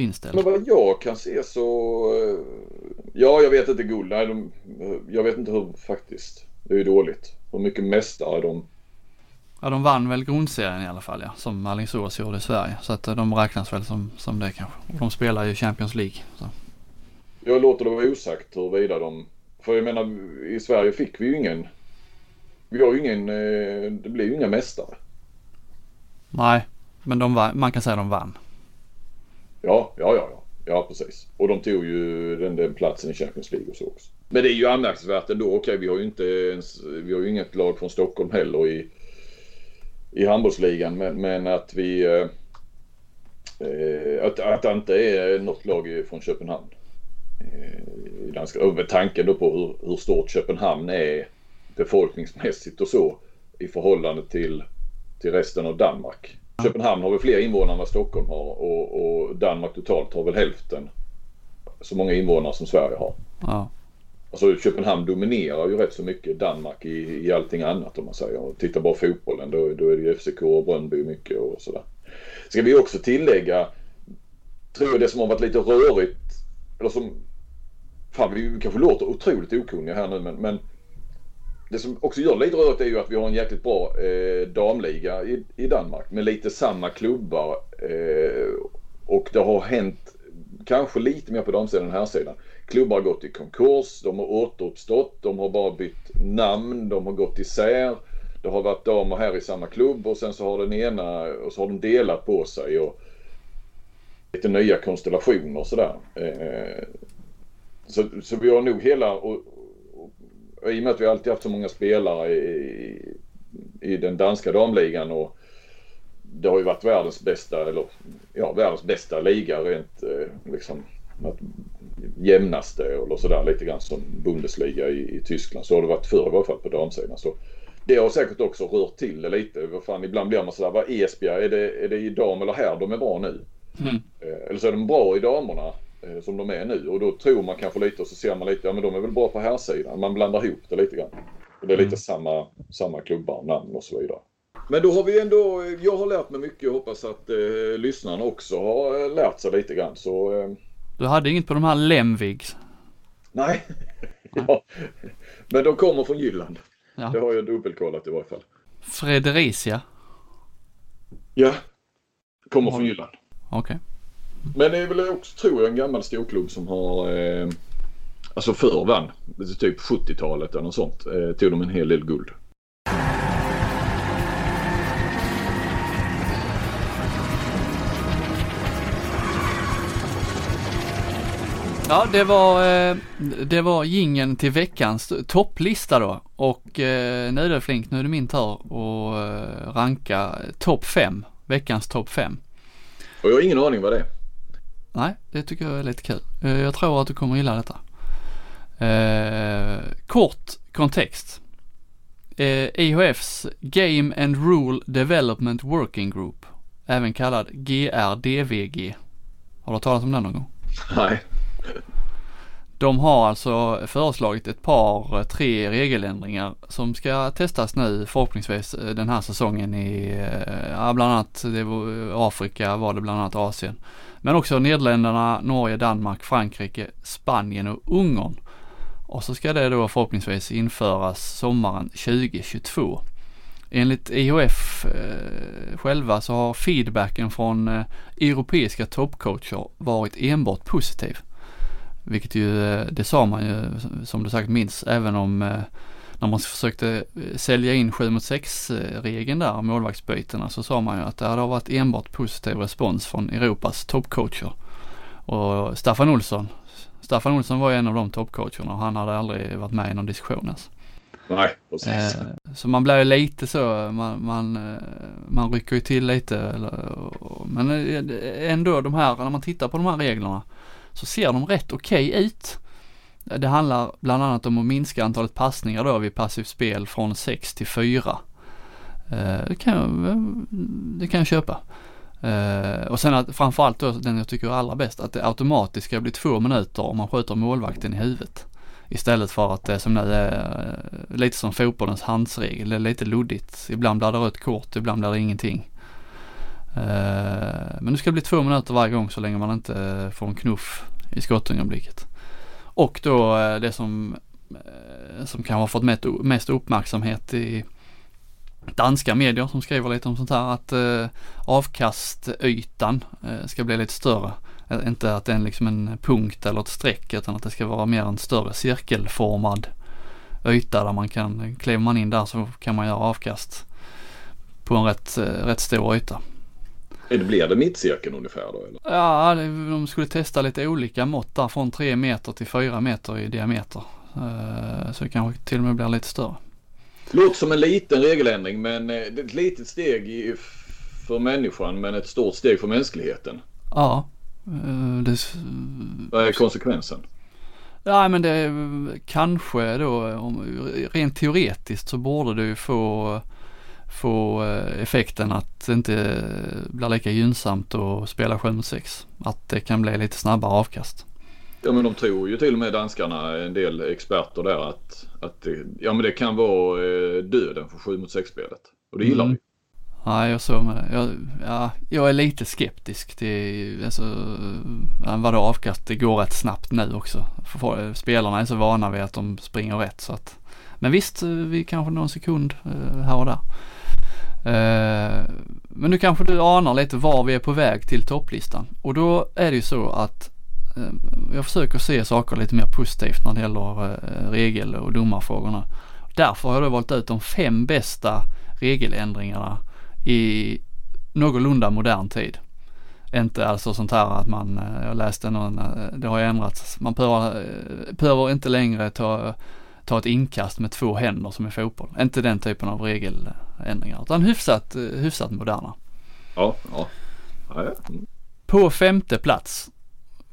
inställd? Men vad jag kan se så, ja jag vet inte nej de, jag vet inte hur faktiskt. Det är ju dåligt. Hur mycket mästare de Ja de vann väl grundserien i alla fall ja, som Alingsås gjorde i Sverige. Så att de räknas väl som, som det kanske. De spelar ju Champions League. Så. Jag låter det vara osagt huruvida de... För jag menar i Sverige fick vi ju ingen... Vi har ju ingen... Eh, det blir ju inga mästare. Nej, men de man kan säga de vann. Ja, ja, ja, ja. Ja, precis. Och de tog ju den, den platsen i Champions League och så också. Men det är ju anmärkningsvärt ändå. Okej, vi har ju inte ens... Vi har ju inget lag från Stockholm heller i, i handbollsligan. Men, men att vi... Eh, att, att det inte är något lag från Köpenhamn. Eh, i danska, med tanken då på hur, hur stort Köpenhamn är befolkningsmässigt och så i förhållande till, till resten av Danmark. Köpenhamn har väl fler invånare än vad Stockholm har och, och, Danmark totalt har väl hälften så många invånare som Sverige har. Ja. Alltså Köpenhamn dominerar ju rätt så mycket Danmark i, i allting annat om man säger. Och tittar bara fotbollen då, då är det ju FCK och Brönnby mycket och sådär. Ska vi också tillägga, tror jag det som har varit lite rörigt, eller som Fan vi kanske låter otroligt okunniga här nu men, men det som också gör lite rörigt är ju att vi har en jäkligt bra eh, damliga i, i Danmark med lite samma klubbar. Eh, och det har hänt kanske lite mer på damsidan än här sidan. Klubbar har gått i konkurs, de har återuppstått, de har bara bytt namn, de har gått isär. Det har varit damer här i samma klubb och sen så har den ena och så har de delat på sig och lite nya konstellationer och sådär. Eh, så, så vi har nog hela, och, och, i och med att vi alltid haft så många spelare i, i den danska damligan och det har ju varit världens bästa, eller ja, världens bästa liga rent eh, liksom jämnaste eller sådär lite grann som Bundesliga i, i, Tyskland. Så har det varit förr i varje fall på damsidan. Så det har säkert också rört till det lite. Vad fan, ibland blir man sådär, vad Esbjerg, är det, är det i dam eller här de är bra nu? Mm. Eh, eller så är de bra i damerna som de är nu och då tror man kanske lite och så ser man lite, ja men de är väl bra på här sidan. Man blandar ihop det lite grann. Och det är lite mm. samma, samma klubbar, namn och så vidare. Men då har vi ändå, jag har lärt mig mycket. Jag hoppas att eh, lyssnarna också har eh, lärt sig lite grann. Så, eh... Du hade inget på de här Lemvigs? Nej, ja. men de kommer från Jylland. Ja. Det har jag dubbelkollat i varje fall. Fredericia? Ja, kommer från Jylland. Okej. Okay. Men det är väl också, tror jag, en gammal storklubb som har, eh, alltså förr vann, typ 70-talet eller något sånt, eh, tog de en hel del guld. Ja, det var, eh, det var gingen till veckans topplista då. Och eh, nu är det Flink, nu är det min tur att eh, ranka topp 5. Veckans topp 5. Och jag har ingen aning vad det är. Nej, det tycker jag är lite kul. Jag tror att du kommer gilla detta. Eh, kort kontext. Eh, IHFs Game and Rule Development Working Group, även kallad GRDVG. Har du talat om den någon gång? Nej. De har alltså föreslagit ett par, tre regeländringar som ska testas nu förhoppningsvis eh, den här säsongen i, eh, ja, bland annat det var Afrika var det bland annat Asien. Men också Nederländerna, Norge, Danmark, Frankrike, Spanien och Ungern. Och så ska det då förhoppningsvis införas sommaren 2022. Enligt IHF eh, själva så har feedbacken från eh, europeiska toppcoacher varit enbart positiv. Vilket ju, eh, det sa man ju som du sagt minns, även om eh, när man försökte eh, sälja in 7 mot 6 regeln där, målvaktsbytena, så sa man ju att det hade varit enbart positiv respons från Europas toppcoacher. Och Staffan Olsson, Staffan Olsson var ju en av de toppcoacherna och han hade aldrig varit med i någon diskussion ens. Nej, precis. Så man blir ju lite så, man, man, man rycker ju till lite. Men ändå de här, när man tittar på de här reglerna så ser de rätt okej okay ut. Det handlar bland annat om att minska antalet passningar då vid passivt spel från 6 till 4. Eh, det kan jag, det kan jag köpa. Eh, och sen att framförallt då den jag tycker är allra bäst, att det automatiskt ska bli två minuter om man skjuter målvakten i huvudet. Istället för att det som nu är eh, lite som fotbollens handsregel, det är lite luddigt. Ibland blir det rött kort, ibland blir det ingenting. Men det ska bli två minuter varje gång så länge man inte får en knuff i skottögonblicket. Och då eh, det som, eh, som kanske har fått mest uppmärksamhet i danska medier som skriver lite om sånt här att eh, avkastytan eh, ska bli lite större. Eh, inte att det är liksom en punkt eller ett streck utan att det ska vara mer en större cirkelformad yta där man kan, kliver man in där så kan man göra avkast på en rätt, rätt stor yta. Det blir det mittcirkeln ungefär då eller? Ja, de skulle testa lite olika mått där från 3 meter till 4 meter i diameter. Eh, så det kanske till och med blir lite större. Låter som en liten regeländring men eh, ett litet steg för människan men ett stort steg för mänskligheten. Ja. Eh, det... Vad är konsekvensen? Ja men det är kanske då, rent teoretiskt så borde du få, få eh, effekten att det inte blir lika gynnsamt att spela 7 mot 6. Att det kan bli lite snabbare avkast. Ja men de tror ju till och med danskarna, en del experter där att, att det, ja, men det kan vara eh, döden för 7 mot 6 spelet. Och det gillar mm. vi. Ja, jag såg med. Jag, ja, jag är lite skeptisk till, alltså, vadå avkast, det går rätt snabbt nu också. För, spelarna är så vana vid att de springer rätt så att, men visst, vi kanske någon sekund eh, här och där. Eh, men nu kanske du anar lite var vi är på väg till topplistan. Och då är det ju så att eh, jag försöker se saker lite mer positivt när det gäller eh, regel och domarfrågorna. Därför har jag då valt ut de fem bästa regeländringarna i någorlunda modern tid. Inte alltså sånt här att man, jag läste någon, det har ändrats. Man behöver, behöver inte längre ta, ta ett inkast med två händer som i fotboll. Inte den typen av regeländringar utan hyfsat, hyfsat moderna. Ja, ja. ja, ja. Mm. På femte plats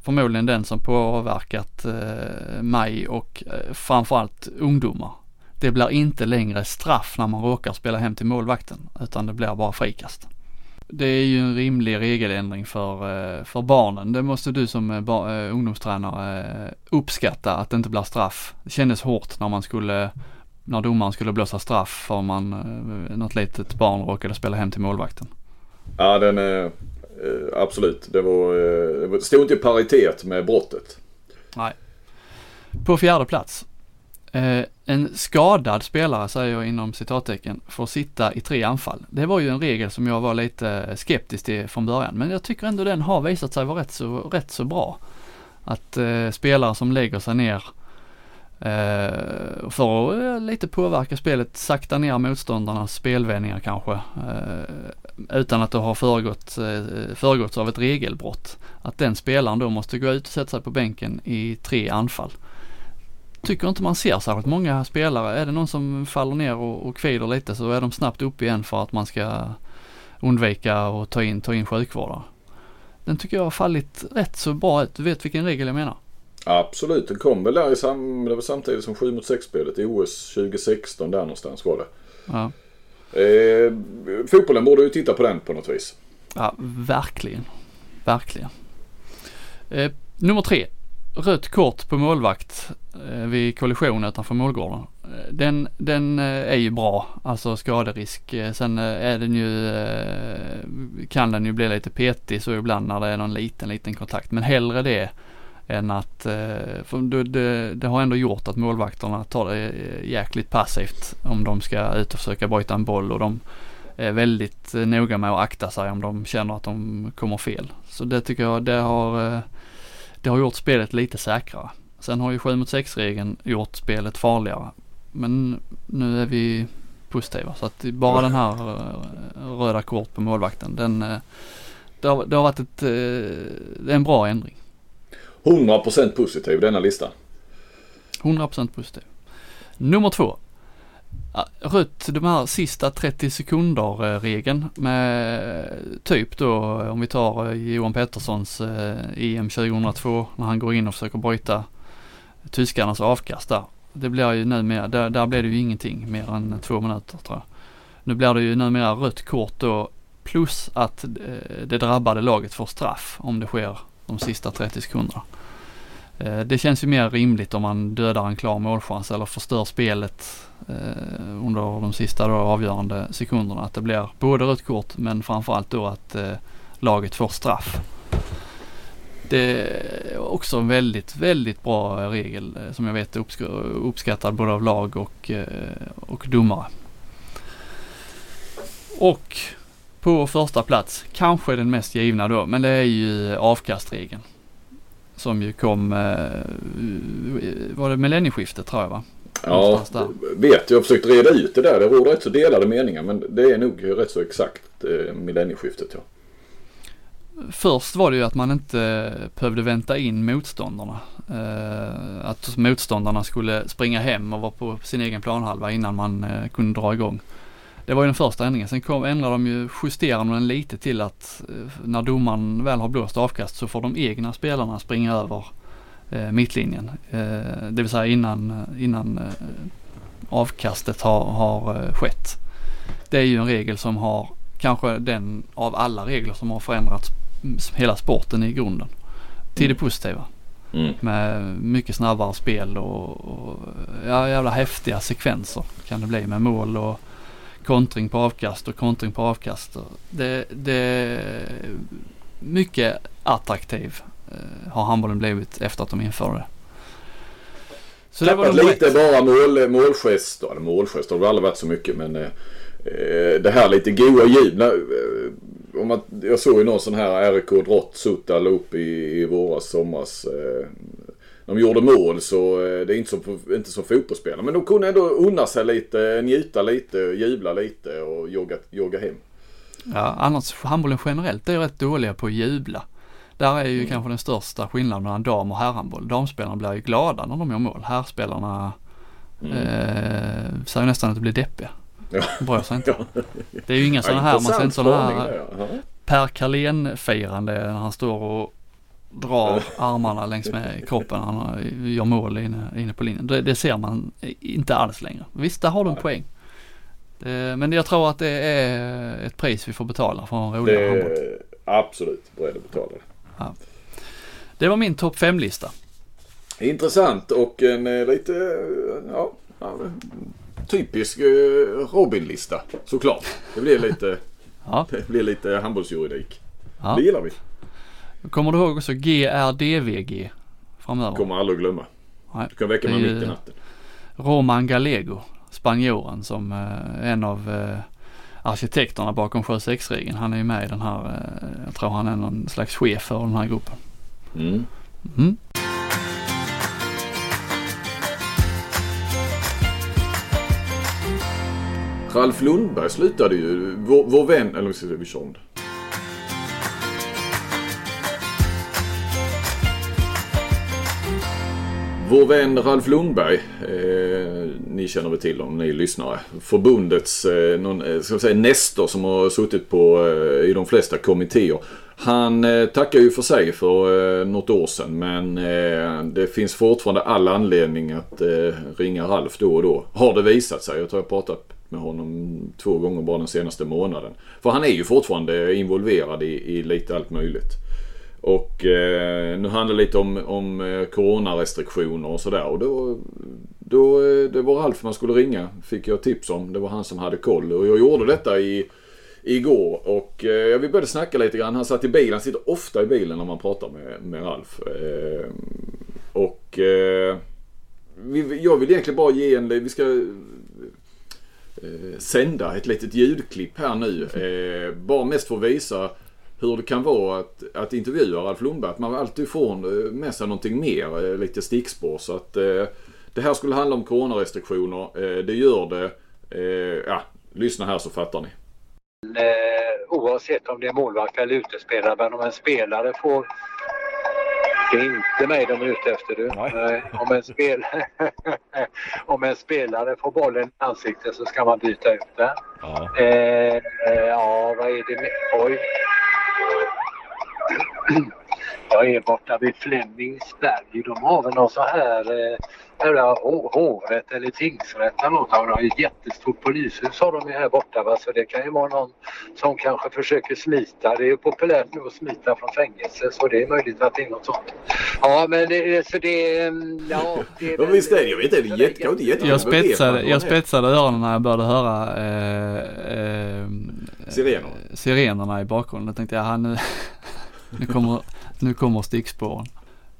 förmodligen den som påverkat eh, mig och eh, framförallt ungdomar. Det blir inte längre straff när man råkar spela hem till målvakten utan det blir bara frikast. Det är ju en rimlig regeländring för, eh, för barnen. Det måste du som eh, bar, ungdomstränare uppskatta att det inte blir straff. Det kändes hårt när man skulle när domaren skulle blåsa straff för man, eh, något litet barn råkade spela hem till målvakten. Ja den är eh, absolut. Det var, eh, det stod inte i paritet med brottet. Nej. På fjärde plats. En skadad spelare, säger jag inom citattecken, får sitta i tre anfall. Det var ju en regel som jag var lite skeptisk till från början, men jag tycker ändå den har visat sig vara rätt så, rätt så bra. Att eh, spelare som lägger sig ner eh, för att eh, lite påverka spelet, sakta ner motståndarnas spelvändningar kanske. Eh, utan att det har föregått, eh, föregåtts av ett regelbrott. Att den spelaren då måste gå ut och sätta sig på bänken i tre anfall. Tycker inte man ser särskilt många spelare. Är det någon som faller ner och, och kvider lite så är de snabbt upp igen för att man ska undvika och ta in, ta in sjukvårdare. Den tycker jag har fallit rätt så bra ut. Du vet vilken regel jag menar? Absolut, den kom väl där i sam, det var samtidigt som 7 mot 6 spelet i OS 2016 där någonstans var det. Ja. Eh, fotbollen borde ju titta på den på något vis. Ja, verkligen. Verkligen. Eh, nummer tre. Rött kort på målvakt Eh, vid kollision utanför målgården. Eh, den, den eh, är ju bra, alltså skaderisk. Sen är den ju, kan den ju bli lite petig så ibland när det är någon liten, liten kontakt. Men hellre det än att, för det, det, det, har ändå gjort att målvakterna tar det jäkligt passivt om de ska ut och försöka bryta en boll och de är väldigt noga med att akta sig om de känner att de kommer fel. Så det tycker jag, det har, det har gjort spelet lite säkrare. Sen har ju 7 mot 6 regeln gjort spelet farligare. Men nu är vi positiva så att bara den här röda kort på målvakten den det har, det har varit ett, är en bra ändring. 100% positiv denna lista. 100% positiv. Nummer två. Rött de här sista 30 sekunder regeln med typ då om vi tar Johan Petterssons EM 2002 när han går in och försöker bryta tyskarnas avkast där. Det blir ju numera, där, där blir det ju ingenting mer än två minuter tror jag. Nu blir det ju numera rött kort då plus att eh, det drabbade laget får straff om det sker de sista 30 sekunderna. Eh, det känns ju mer rimligt om man dödar en klar målchans eller förstör spelet eh, under de sista då avgörande sekunderna. Att det blir både rött kort men framförallt då att laget får straff. Det är också en väldigt, väldigt bra regel som jag vet är uppskattad både av lag och, och domare. Och på första plats, kanske den mest givna då, men det är ju avkastregeln. Som ju kom, eh, var det millennieskiftet tror jag va? Ja, vet jag har försökt reda ut det där. Det råder rätt så delade meningar men det är nog rätt så exakt eh, millennieskiftet ja. Först var det ju att man inte behövde vänta in motståndarna. Eh, att motståndarna skulle springa hem och vara på sin egen planhalva innan man eh, kunde dra igång. Det var ju den första ändringen. Sen kom, ändrade de ju, justerade de den lite till att eh, när domaren väl har blåst avkast så får de egna spelarna springa över eh, mittlinjen. Eh, det vill säga innan, eh, innan eh, avkastet har, har eh, skett. Det är ju en regel som har kanske den av alla regler som har förändrats hela sporten i grunden. Till det mm. positiva. Mm. Med mycket snabbare spel och, och ja, jävla häftiga sekvenser kan det bli med mål och kontring på avkast och kontring på avkast. Det, det är mycket attraktiv eh, har handbollen blivit efter att de införde det. Så Tappat det lite bara mål, målgester, eller målgester har det aldrig varit så mycket men eh, eh det här lite goa ljud. Om man, jag såg ju någon sån här RK Drott Sutta upp i, i våras somras. Eh, de gjorde mål så eh, det är inte som, inte som fotbollsspelare. Men de kunde ändå unna sig lite, njuta lite, jubla lite och jogga, jogga hem. Ja, annars handbollen generellt är rätt dåliga på att jubla. Där är ju mm. kanske den största skillnaden mellan dam och herrhandboll. Damspelarna blir ju glada när de gör mål. Herrspelarna mm. eh, säger nästan att det blir deppiga. Ja. Bryr sig inte. Ja. Det är ju inga sådana här, man ser inte sådana här Per Carlén-firande när han står och drar armarna längs med kroppen. Han gör mål inne, inne på linjen. Det, det, ser man inte alls längre. Visst, där har du en poäng. Det, men jag tror att det är ett pris vi får betala för en roligare handboll. Absolut, beredd att betala det. Ja. Det var min topp 5-lista. Intressant och en eh, lite, ja, typisk eh, Robin-lista såklart. Det blir lite, ja. det blir lite handbollsjuridik. Ja. Det gillar vi. Kommer du ihåg också GRDVG framöver? Kommer aldrig att glömma. Nej. Du kan väcka mig mitt i natten. Roman Gallego, spanjoren som eh, en av eh, arkitekterna bakom 7-6-regeln. Han är ju med i den här, eh, jag tror han är någon slags chef för den här gruppen. Mm. Mm. Ralf Lundberg slutade ju, vår, vår vän, eller ska vi kör om det. Vår vän Ralf Lundberg, eh, ni känner väl till honom, ni lyssnare. Förbundets eh, någon, eh, ska säga, nästor som har suttit på, eh, i de flesta kommittéer. Han eh, tackar ju för sig för eh, något år sedan men eh, det finns fortfarande all anledning att eh, ringa Ralf då och då. Har det visat sig. Jag tror jag pratat med honom två gånger bara den senaste månaden. För han är ju fortfarande involverad i, i lite allt möjligt. Och eh, nu handlar det lite om, om eh, coronarestriktioner och sådär. Och då, då, eh, det var Ralf man skulle ringa. Fick jag tips om. Det var han som hade koll. Och jag gjorde detta i, igår. Och eh, vi började snacka lite grann. Han satt i bilen. Han sitter ofta i bilen när man pratar med, med Ralf. Eh, och eh, vi, jag vill egentligen bara ge en... Vi ska eh, sända ett litet ljudklipp här nu. Eh, bara mest för att visa hur det kan vara att, att intervjua Ralf Lundberg. Att man alltid får eh, med sig någonting mer, eh, lite stickspår. Så att eh, det här skulle handla om coronarestriktioner. Eh, det gör det. Eh, ja, lyssna här så fattar ni. Eh, oavsett om det är målvakt eller utespelare, men om en spelare får det är inte mig de är ute efter du. Eh, om, en spel... om en spelare får bollen i ansiktet så ska man byta ut den. Ja, eh, ja vad är det med... Oj. Jag är borta vid Flemingsberg. De har väl någon så här eh, hovrätt eller tingsrätt eller något. De har ett jättestort polishus har de här borta. Va? Så det kan ju vara någon som kanske försöker smita. Det är ju populärt nu att smita från fängelse så det är möjligt att det är något sånt. Ja men det, så det, mm, ja. Det är väl, visst är det, jag vet inte, det är jätte, jag spetsade, jag spetsade öronen när jag började höra eh, eh, Sirener. sirenerna i bakgrunden. Jag tänkte jag, ja, nu, nu kommer, nu kommer stickspåren.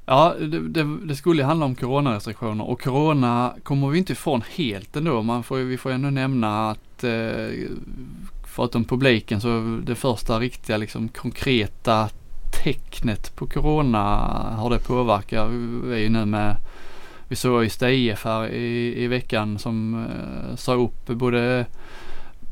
Ja, det, det, det, skulle handla om coronarestriktioner och corona kommer vi inte ifrån helt ändå. Man får, vi får ändå nämna att eh, förutom publiken så det första riktiga liksom konkreta tecknet på corona, har det påverkat, vi är ju nu med, vi såg ju IF här i, i veckan som eh, sa upp både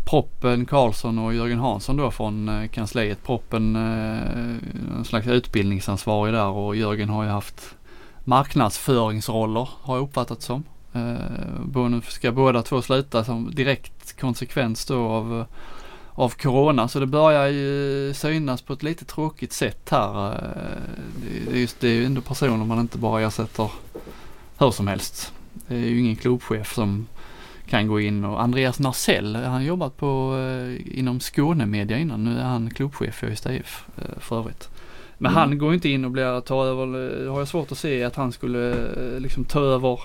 Proppen Karlsson och Jörgen Hansson då från eh, kansliet. Proppen eh, en slags utbildningsansvarig där och Jörgen har ju haft marknadsföringsroller har jag uppfattat som. Eh, ska båda två sluta som direkt konsekvens då av, av Corona så det börjar ju synas på ett lite tråkigt sätt här. Eh, det, det, just, det är ju ändå personer man inte bara ersätter hur som helst. Det är ju ingen klubbchef som kan gå in och Andreas Narcell, han har jobbat på, eh, inom Skånemedia innan. Nu är han klubbchef för Ystad IF för övrigt. Men mm. han går inte in och blir, tar över, eh, har jag svårt att se att han skulle eh, liksom ta över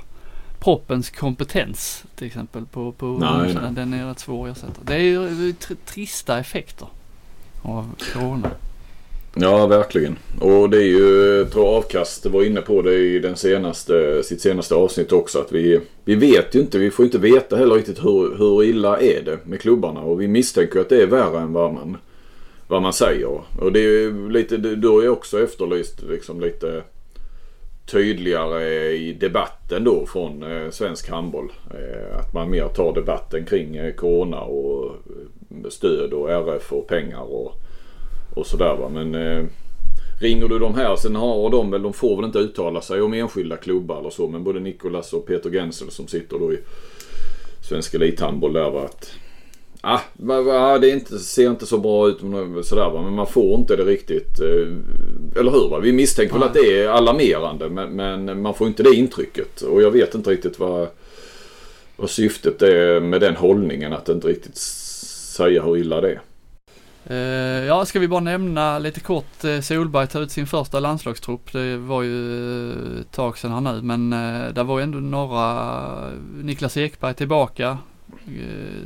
proppens kompetens till exempel på, på nej, nej. den är rätt svår att ersätta. Det är ju trista effekter av corona. Ja, verkligen. Och det är ju, jag tror Avkast var inne på det i den senaste, sitt senaste avsnitt också. Att vi, vi vet ju inte, vi får inte veta heller riktigt hur, hur illa är det med klubbarna. Och vi misstänker att det är värre än vad man, vad man säger. Och det är lite, du har ju också efterlyst liksom lite tydligare i debatten då från eh, svensk handboll. Eh, att man mer tar debatten kring eh, corona och stöd och RF och pengar och och sådär va. Men eh, ringer du de här, sen har de väl, de får väl inte uttala sig om enskilda klubbar eller så. Men både Nikolas och Peter Gensel som sitter då i Svensk Elithandboll där va. Att, ah, va, ah, det inte, ser inte så bra ut eh, sådär va. Men man får inte det riktigt. Eh, eller hur va? Vi misstänker väl att det är alarmerande. Men, men man får inte det intrycket. Och jag vet inte riktigt vad, vad syftet är med den hållningen. Att inte riktigt säga hur illa det är. Uh, ja, ska vi bara nämna lite kort uh, Solberg tar ut sin första landslagstrupp. Det var ju uh, ett tag sedan här nu men uh, där var ju ändå några, Niklas Ekberg tillbaka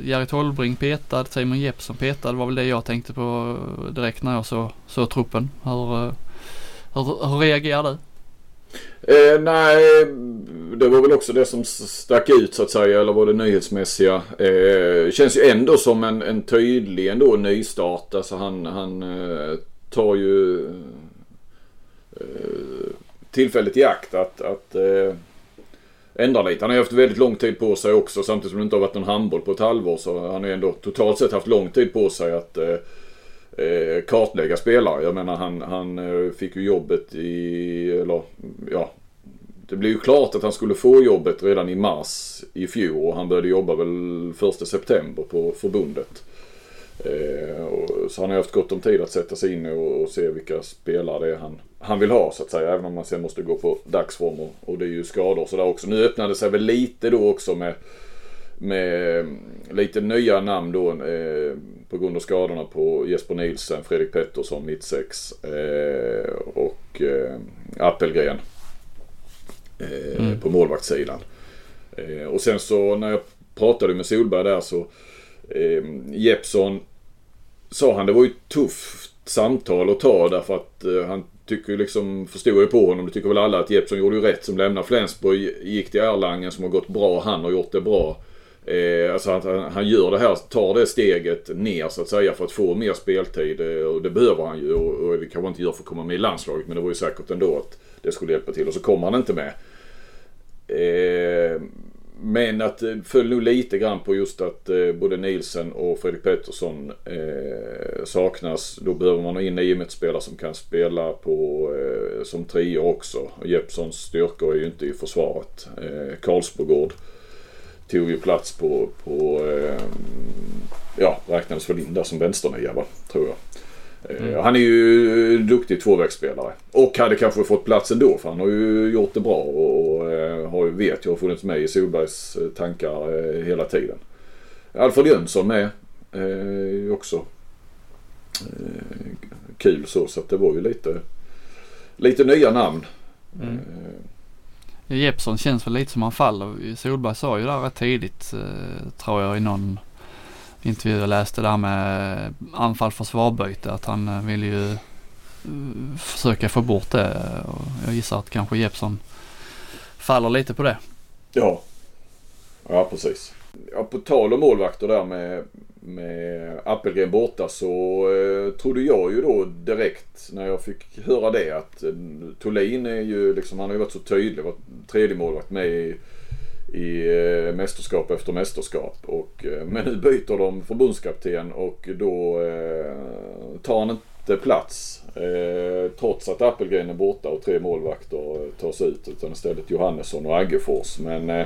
Jerry Tolbring petad, Simon Jeppsson petad var väl det jag tänkte på direkt när jag såg så truppen. Hur, hur, hur reagerar du? Eh, nej, det var väl också det som stack ut så att säga, eller var det nyhetsmässiga. Eh, känns ju ändå som en, en tydlig ändå nystart. Alltså han, han eh, tar ju eh, tillfället i akt att, att eh, ändra lite. Han har ju haft väldigt lång tid på sig också samtidigt som det inte har varit någon handboll på ett halvår. Så han har ju ändå totalt sett haft lång tid på sig att eh, eh, kartlägga spelare. Jag menar han, han eh, fick ju jobbet i, eller ja, det blev ju klart att han skulle få jobbet redan i mars i fjol och han började jobba väl första september på förbundet. Eh, och, så han har haft gott om tid att sätta sig in och, och, se vilka spelare det är han, han vill ha så att säga. Även om man sen måste gå på dagsform och, och det är ju skador och sådär också. Nu öppnade det sig väl lite då också med, med mm, lite nya namn då. Eh, på grund av skadorna på Jesper Nielsen, Fredrik Pettersson, mittsex eh, och eh, Appelgren eh, mm. på målvaktssidan. Eh, och sen så när jag pratade med Solberg där så eh, Jeppsson sa han det var ju ett tufft samtal att ta därför att eh, han tycker liksom, förstår ju på honom, det tycker väl alla att Jeppsson gjorde ju rätt som lämnade Flensburg, gick till Erlangen som har gått bra, han har gjort det bra. Eh, alltså att han, han, gör det här, tar det steget ner så att säga för att få mer speltid. Eh, och det behöver han ju och, och det kanske inte gör för att komma med i landslaget men det var ju säkert ändå att det skulle hjälpa till. Och så kommer han inte med. Eh, men att eh, det föll nog lite grann på just att eh, både Nielsen och Fredrik Pettersson eh, saknas. Då behöver man ha in en spelare som kan spela på, eh, som trio också. Jeppssons styrkor är ju inte i försvaret. Eh, Karlsbogård tog ju plats på, på eh, ja, räknades väl in där som vänsternia va, tror jag. Eh, mm. Han är ju duktig tvåvägsspelare. Och hade kanske fått plats ändå för han har ju gjort det bra och eh, har ju, vet jag har funnits med i Solbergs eh, tankar hela tiden. Alfred Jönsson med. Eh, också eh, kul så så att det var ju lite, lite nya namn. Mm. Jeppsson känns väl lite som han faller. Solberg sa ju där rätt tidigt eh, tror jag i någon intervju jag läste där med eh, anfall försvarbyte att han eh, vill ju eh, försöka få bort det. Jag gissar att kanske Jeppsson faller lite på det. Ja, ja precis. Ja, på tal om målvakter där med, med Appelgren borta så eh, trodde jag ju då direkt när jag fick höra det att eh, Tolin är ju liksom, han har ju varit så tydlig, varit tredje målvakt med i, i eh, mästerskap efter mästerskap. Och, eh, men nu byter de förbundskapten och då eh, tar han inte plats. Eh, trots att Appelgren är borta och tre målvakter eh, tas ut. Utan istället Johannesson och Aggefors. Men eh,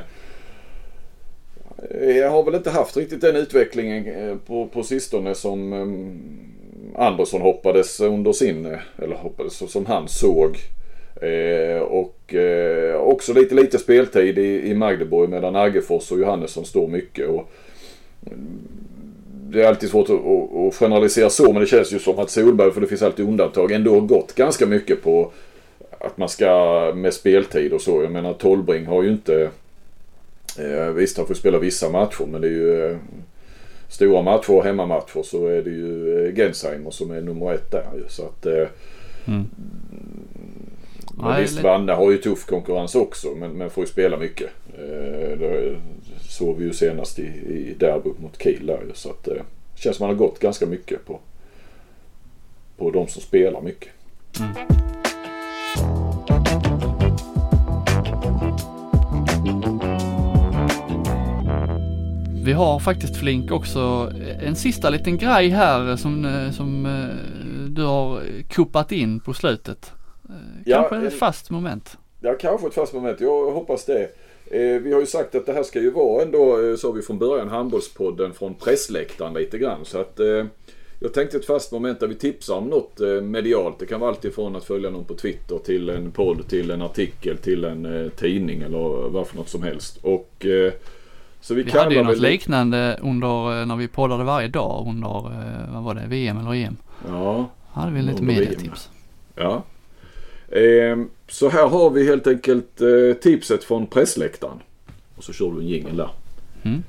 jag har väl inte haft riktigt den utvecklingen eh, på, på sistone som ehm, Andersson hoppades under sin, eh, eller hoppades som han såg. Eh, och eh, också lite lite speltid i, i Magdeborg medan Aggefors och Johannesson står mycket. Och, mm, det är alltid svårt att, att, att generalisera så men det känns ju som att Solberg, för det finns alltid undantag, ändå har gått ganska mycket på att man ska med speltid och så. Jag menar Tolbring har ju inte visst, han får spela vissa matcher men det är ju eh, stora matcher och hemmamatcher så är det ju eh, Gensheimer som är nummer ett där ju. Så att, eh, mm. Men visst, Vanna har ju tuff konkurrens också men, men får ju spela mycket. Eh, det såg vi ju senast i, i derbyt mot Kiel där ju. Så att det eh, känns som att man har gått ganska mycket på, på de som spelar mycket. Mm. Vi har faktiskt Flink också en sista liten grej här som, eh, som eh, du har kuppat in på slutet. Eh, kanske ja, ett fast moment. Ja, kanske ett fast moment. Jag hoppas det. Vi har ju sagt att det här ska ju vara ändå, sa vi från början, handbollspodden från pressläktaren lite grann. Så att jag tänkte ett fast moment där vi tipsar om något medialt. Det kan vara alltifrån att följa någon på Twitter till en podd, till en artikel, till en tidning eller vad för något som helst. Och så vi, vi hade ju något väl... liknande under, eh, när vi poddade varje dag under, eh, vad var det, VM eller EM? Ja. hade vi lite mediatips. Ja. Eh, så här har vi helt enkelt eh, tipset från pressläktaren. Och så kör du en jingel där. Mm.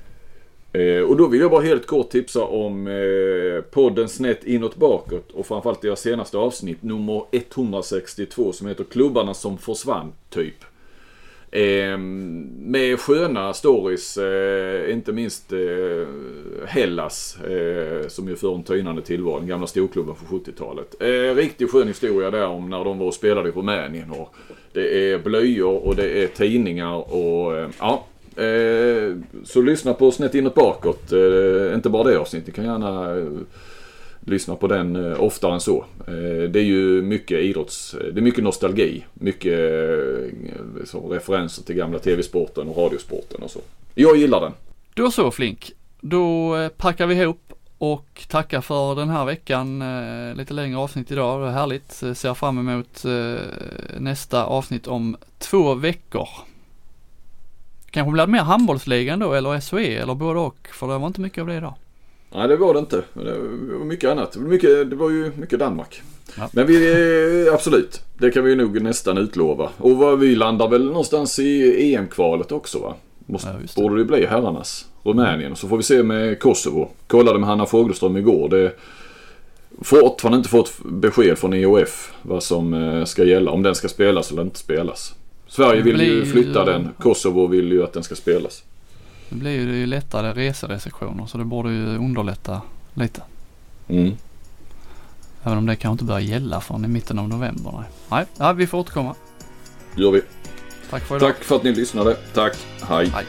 Eh, och då vill jag bara helt kort tipsa om eh, podden Snett inåt bakåt och framförallt deras senaste avsnitt nummer 162 som heter Klubbarna som försvann typ. Eh, med sköna stories, eh, inte minst eh, Hellas eh, som ju för en tynande tillvaro, den gamla storklubben från 70-talet. Eh, riktigt skön historia där om när de var och spelade i Rumänien. Och det är blöjor och det är tidningar och eh, ja. Eh, så lyssna på Snett inåt bakåt. Eh, inte bara det avsnittet, ni kan gärna eh, Lyssnar på den eh, oftare än så. Eh, det är ju mycket idrotts... Eh, det är mycket nostalgi. Mycket referenser till gamla tv-sporten och radiosporten och så. Jag gillar den. Då så Flink. Då packar vi ihop och tackar för den här veckan. Lite längre avsnitt idag. Det är härligt. Ser fram emot nästa avsnitt om två veckor. Kanske blir det mer handbollsligan då eller SOE eller både och. För det var inte mycket av det idag. Nej det var det inte. Det var mycket annat. Det var, mycket, det var ju mycket Danmark. Ja. Men vi, absolut. Det kan vi nog nästan utlova. Och vad vi landar väl någonstans i EM-kvalet också va? Måste, ja, borde det bli herrarnas. Rumänien. Så får vi se med Kosovo. Kollade med Hanna Fogelström igår. Det fortfarande inte fått besked från IOF vad som eh, ska gälla. Om den ska spelas eller inte spelas. Sverige vill ju flytta den. Kosovo vill ju att den ska spelas. Nu blir ju lättare reserestriktioner så det borde ju underlätta lite. Mm. Även om det kanske inte börjar gälla förrän i mitten av november. Nej, nej ja, vi får återkomma. gör vi. Tack för idag. Tack för att ni lyssnade. Tack. Hej. Hej.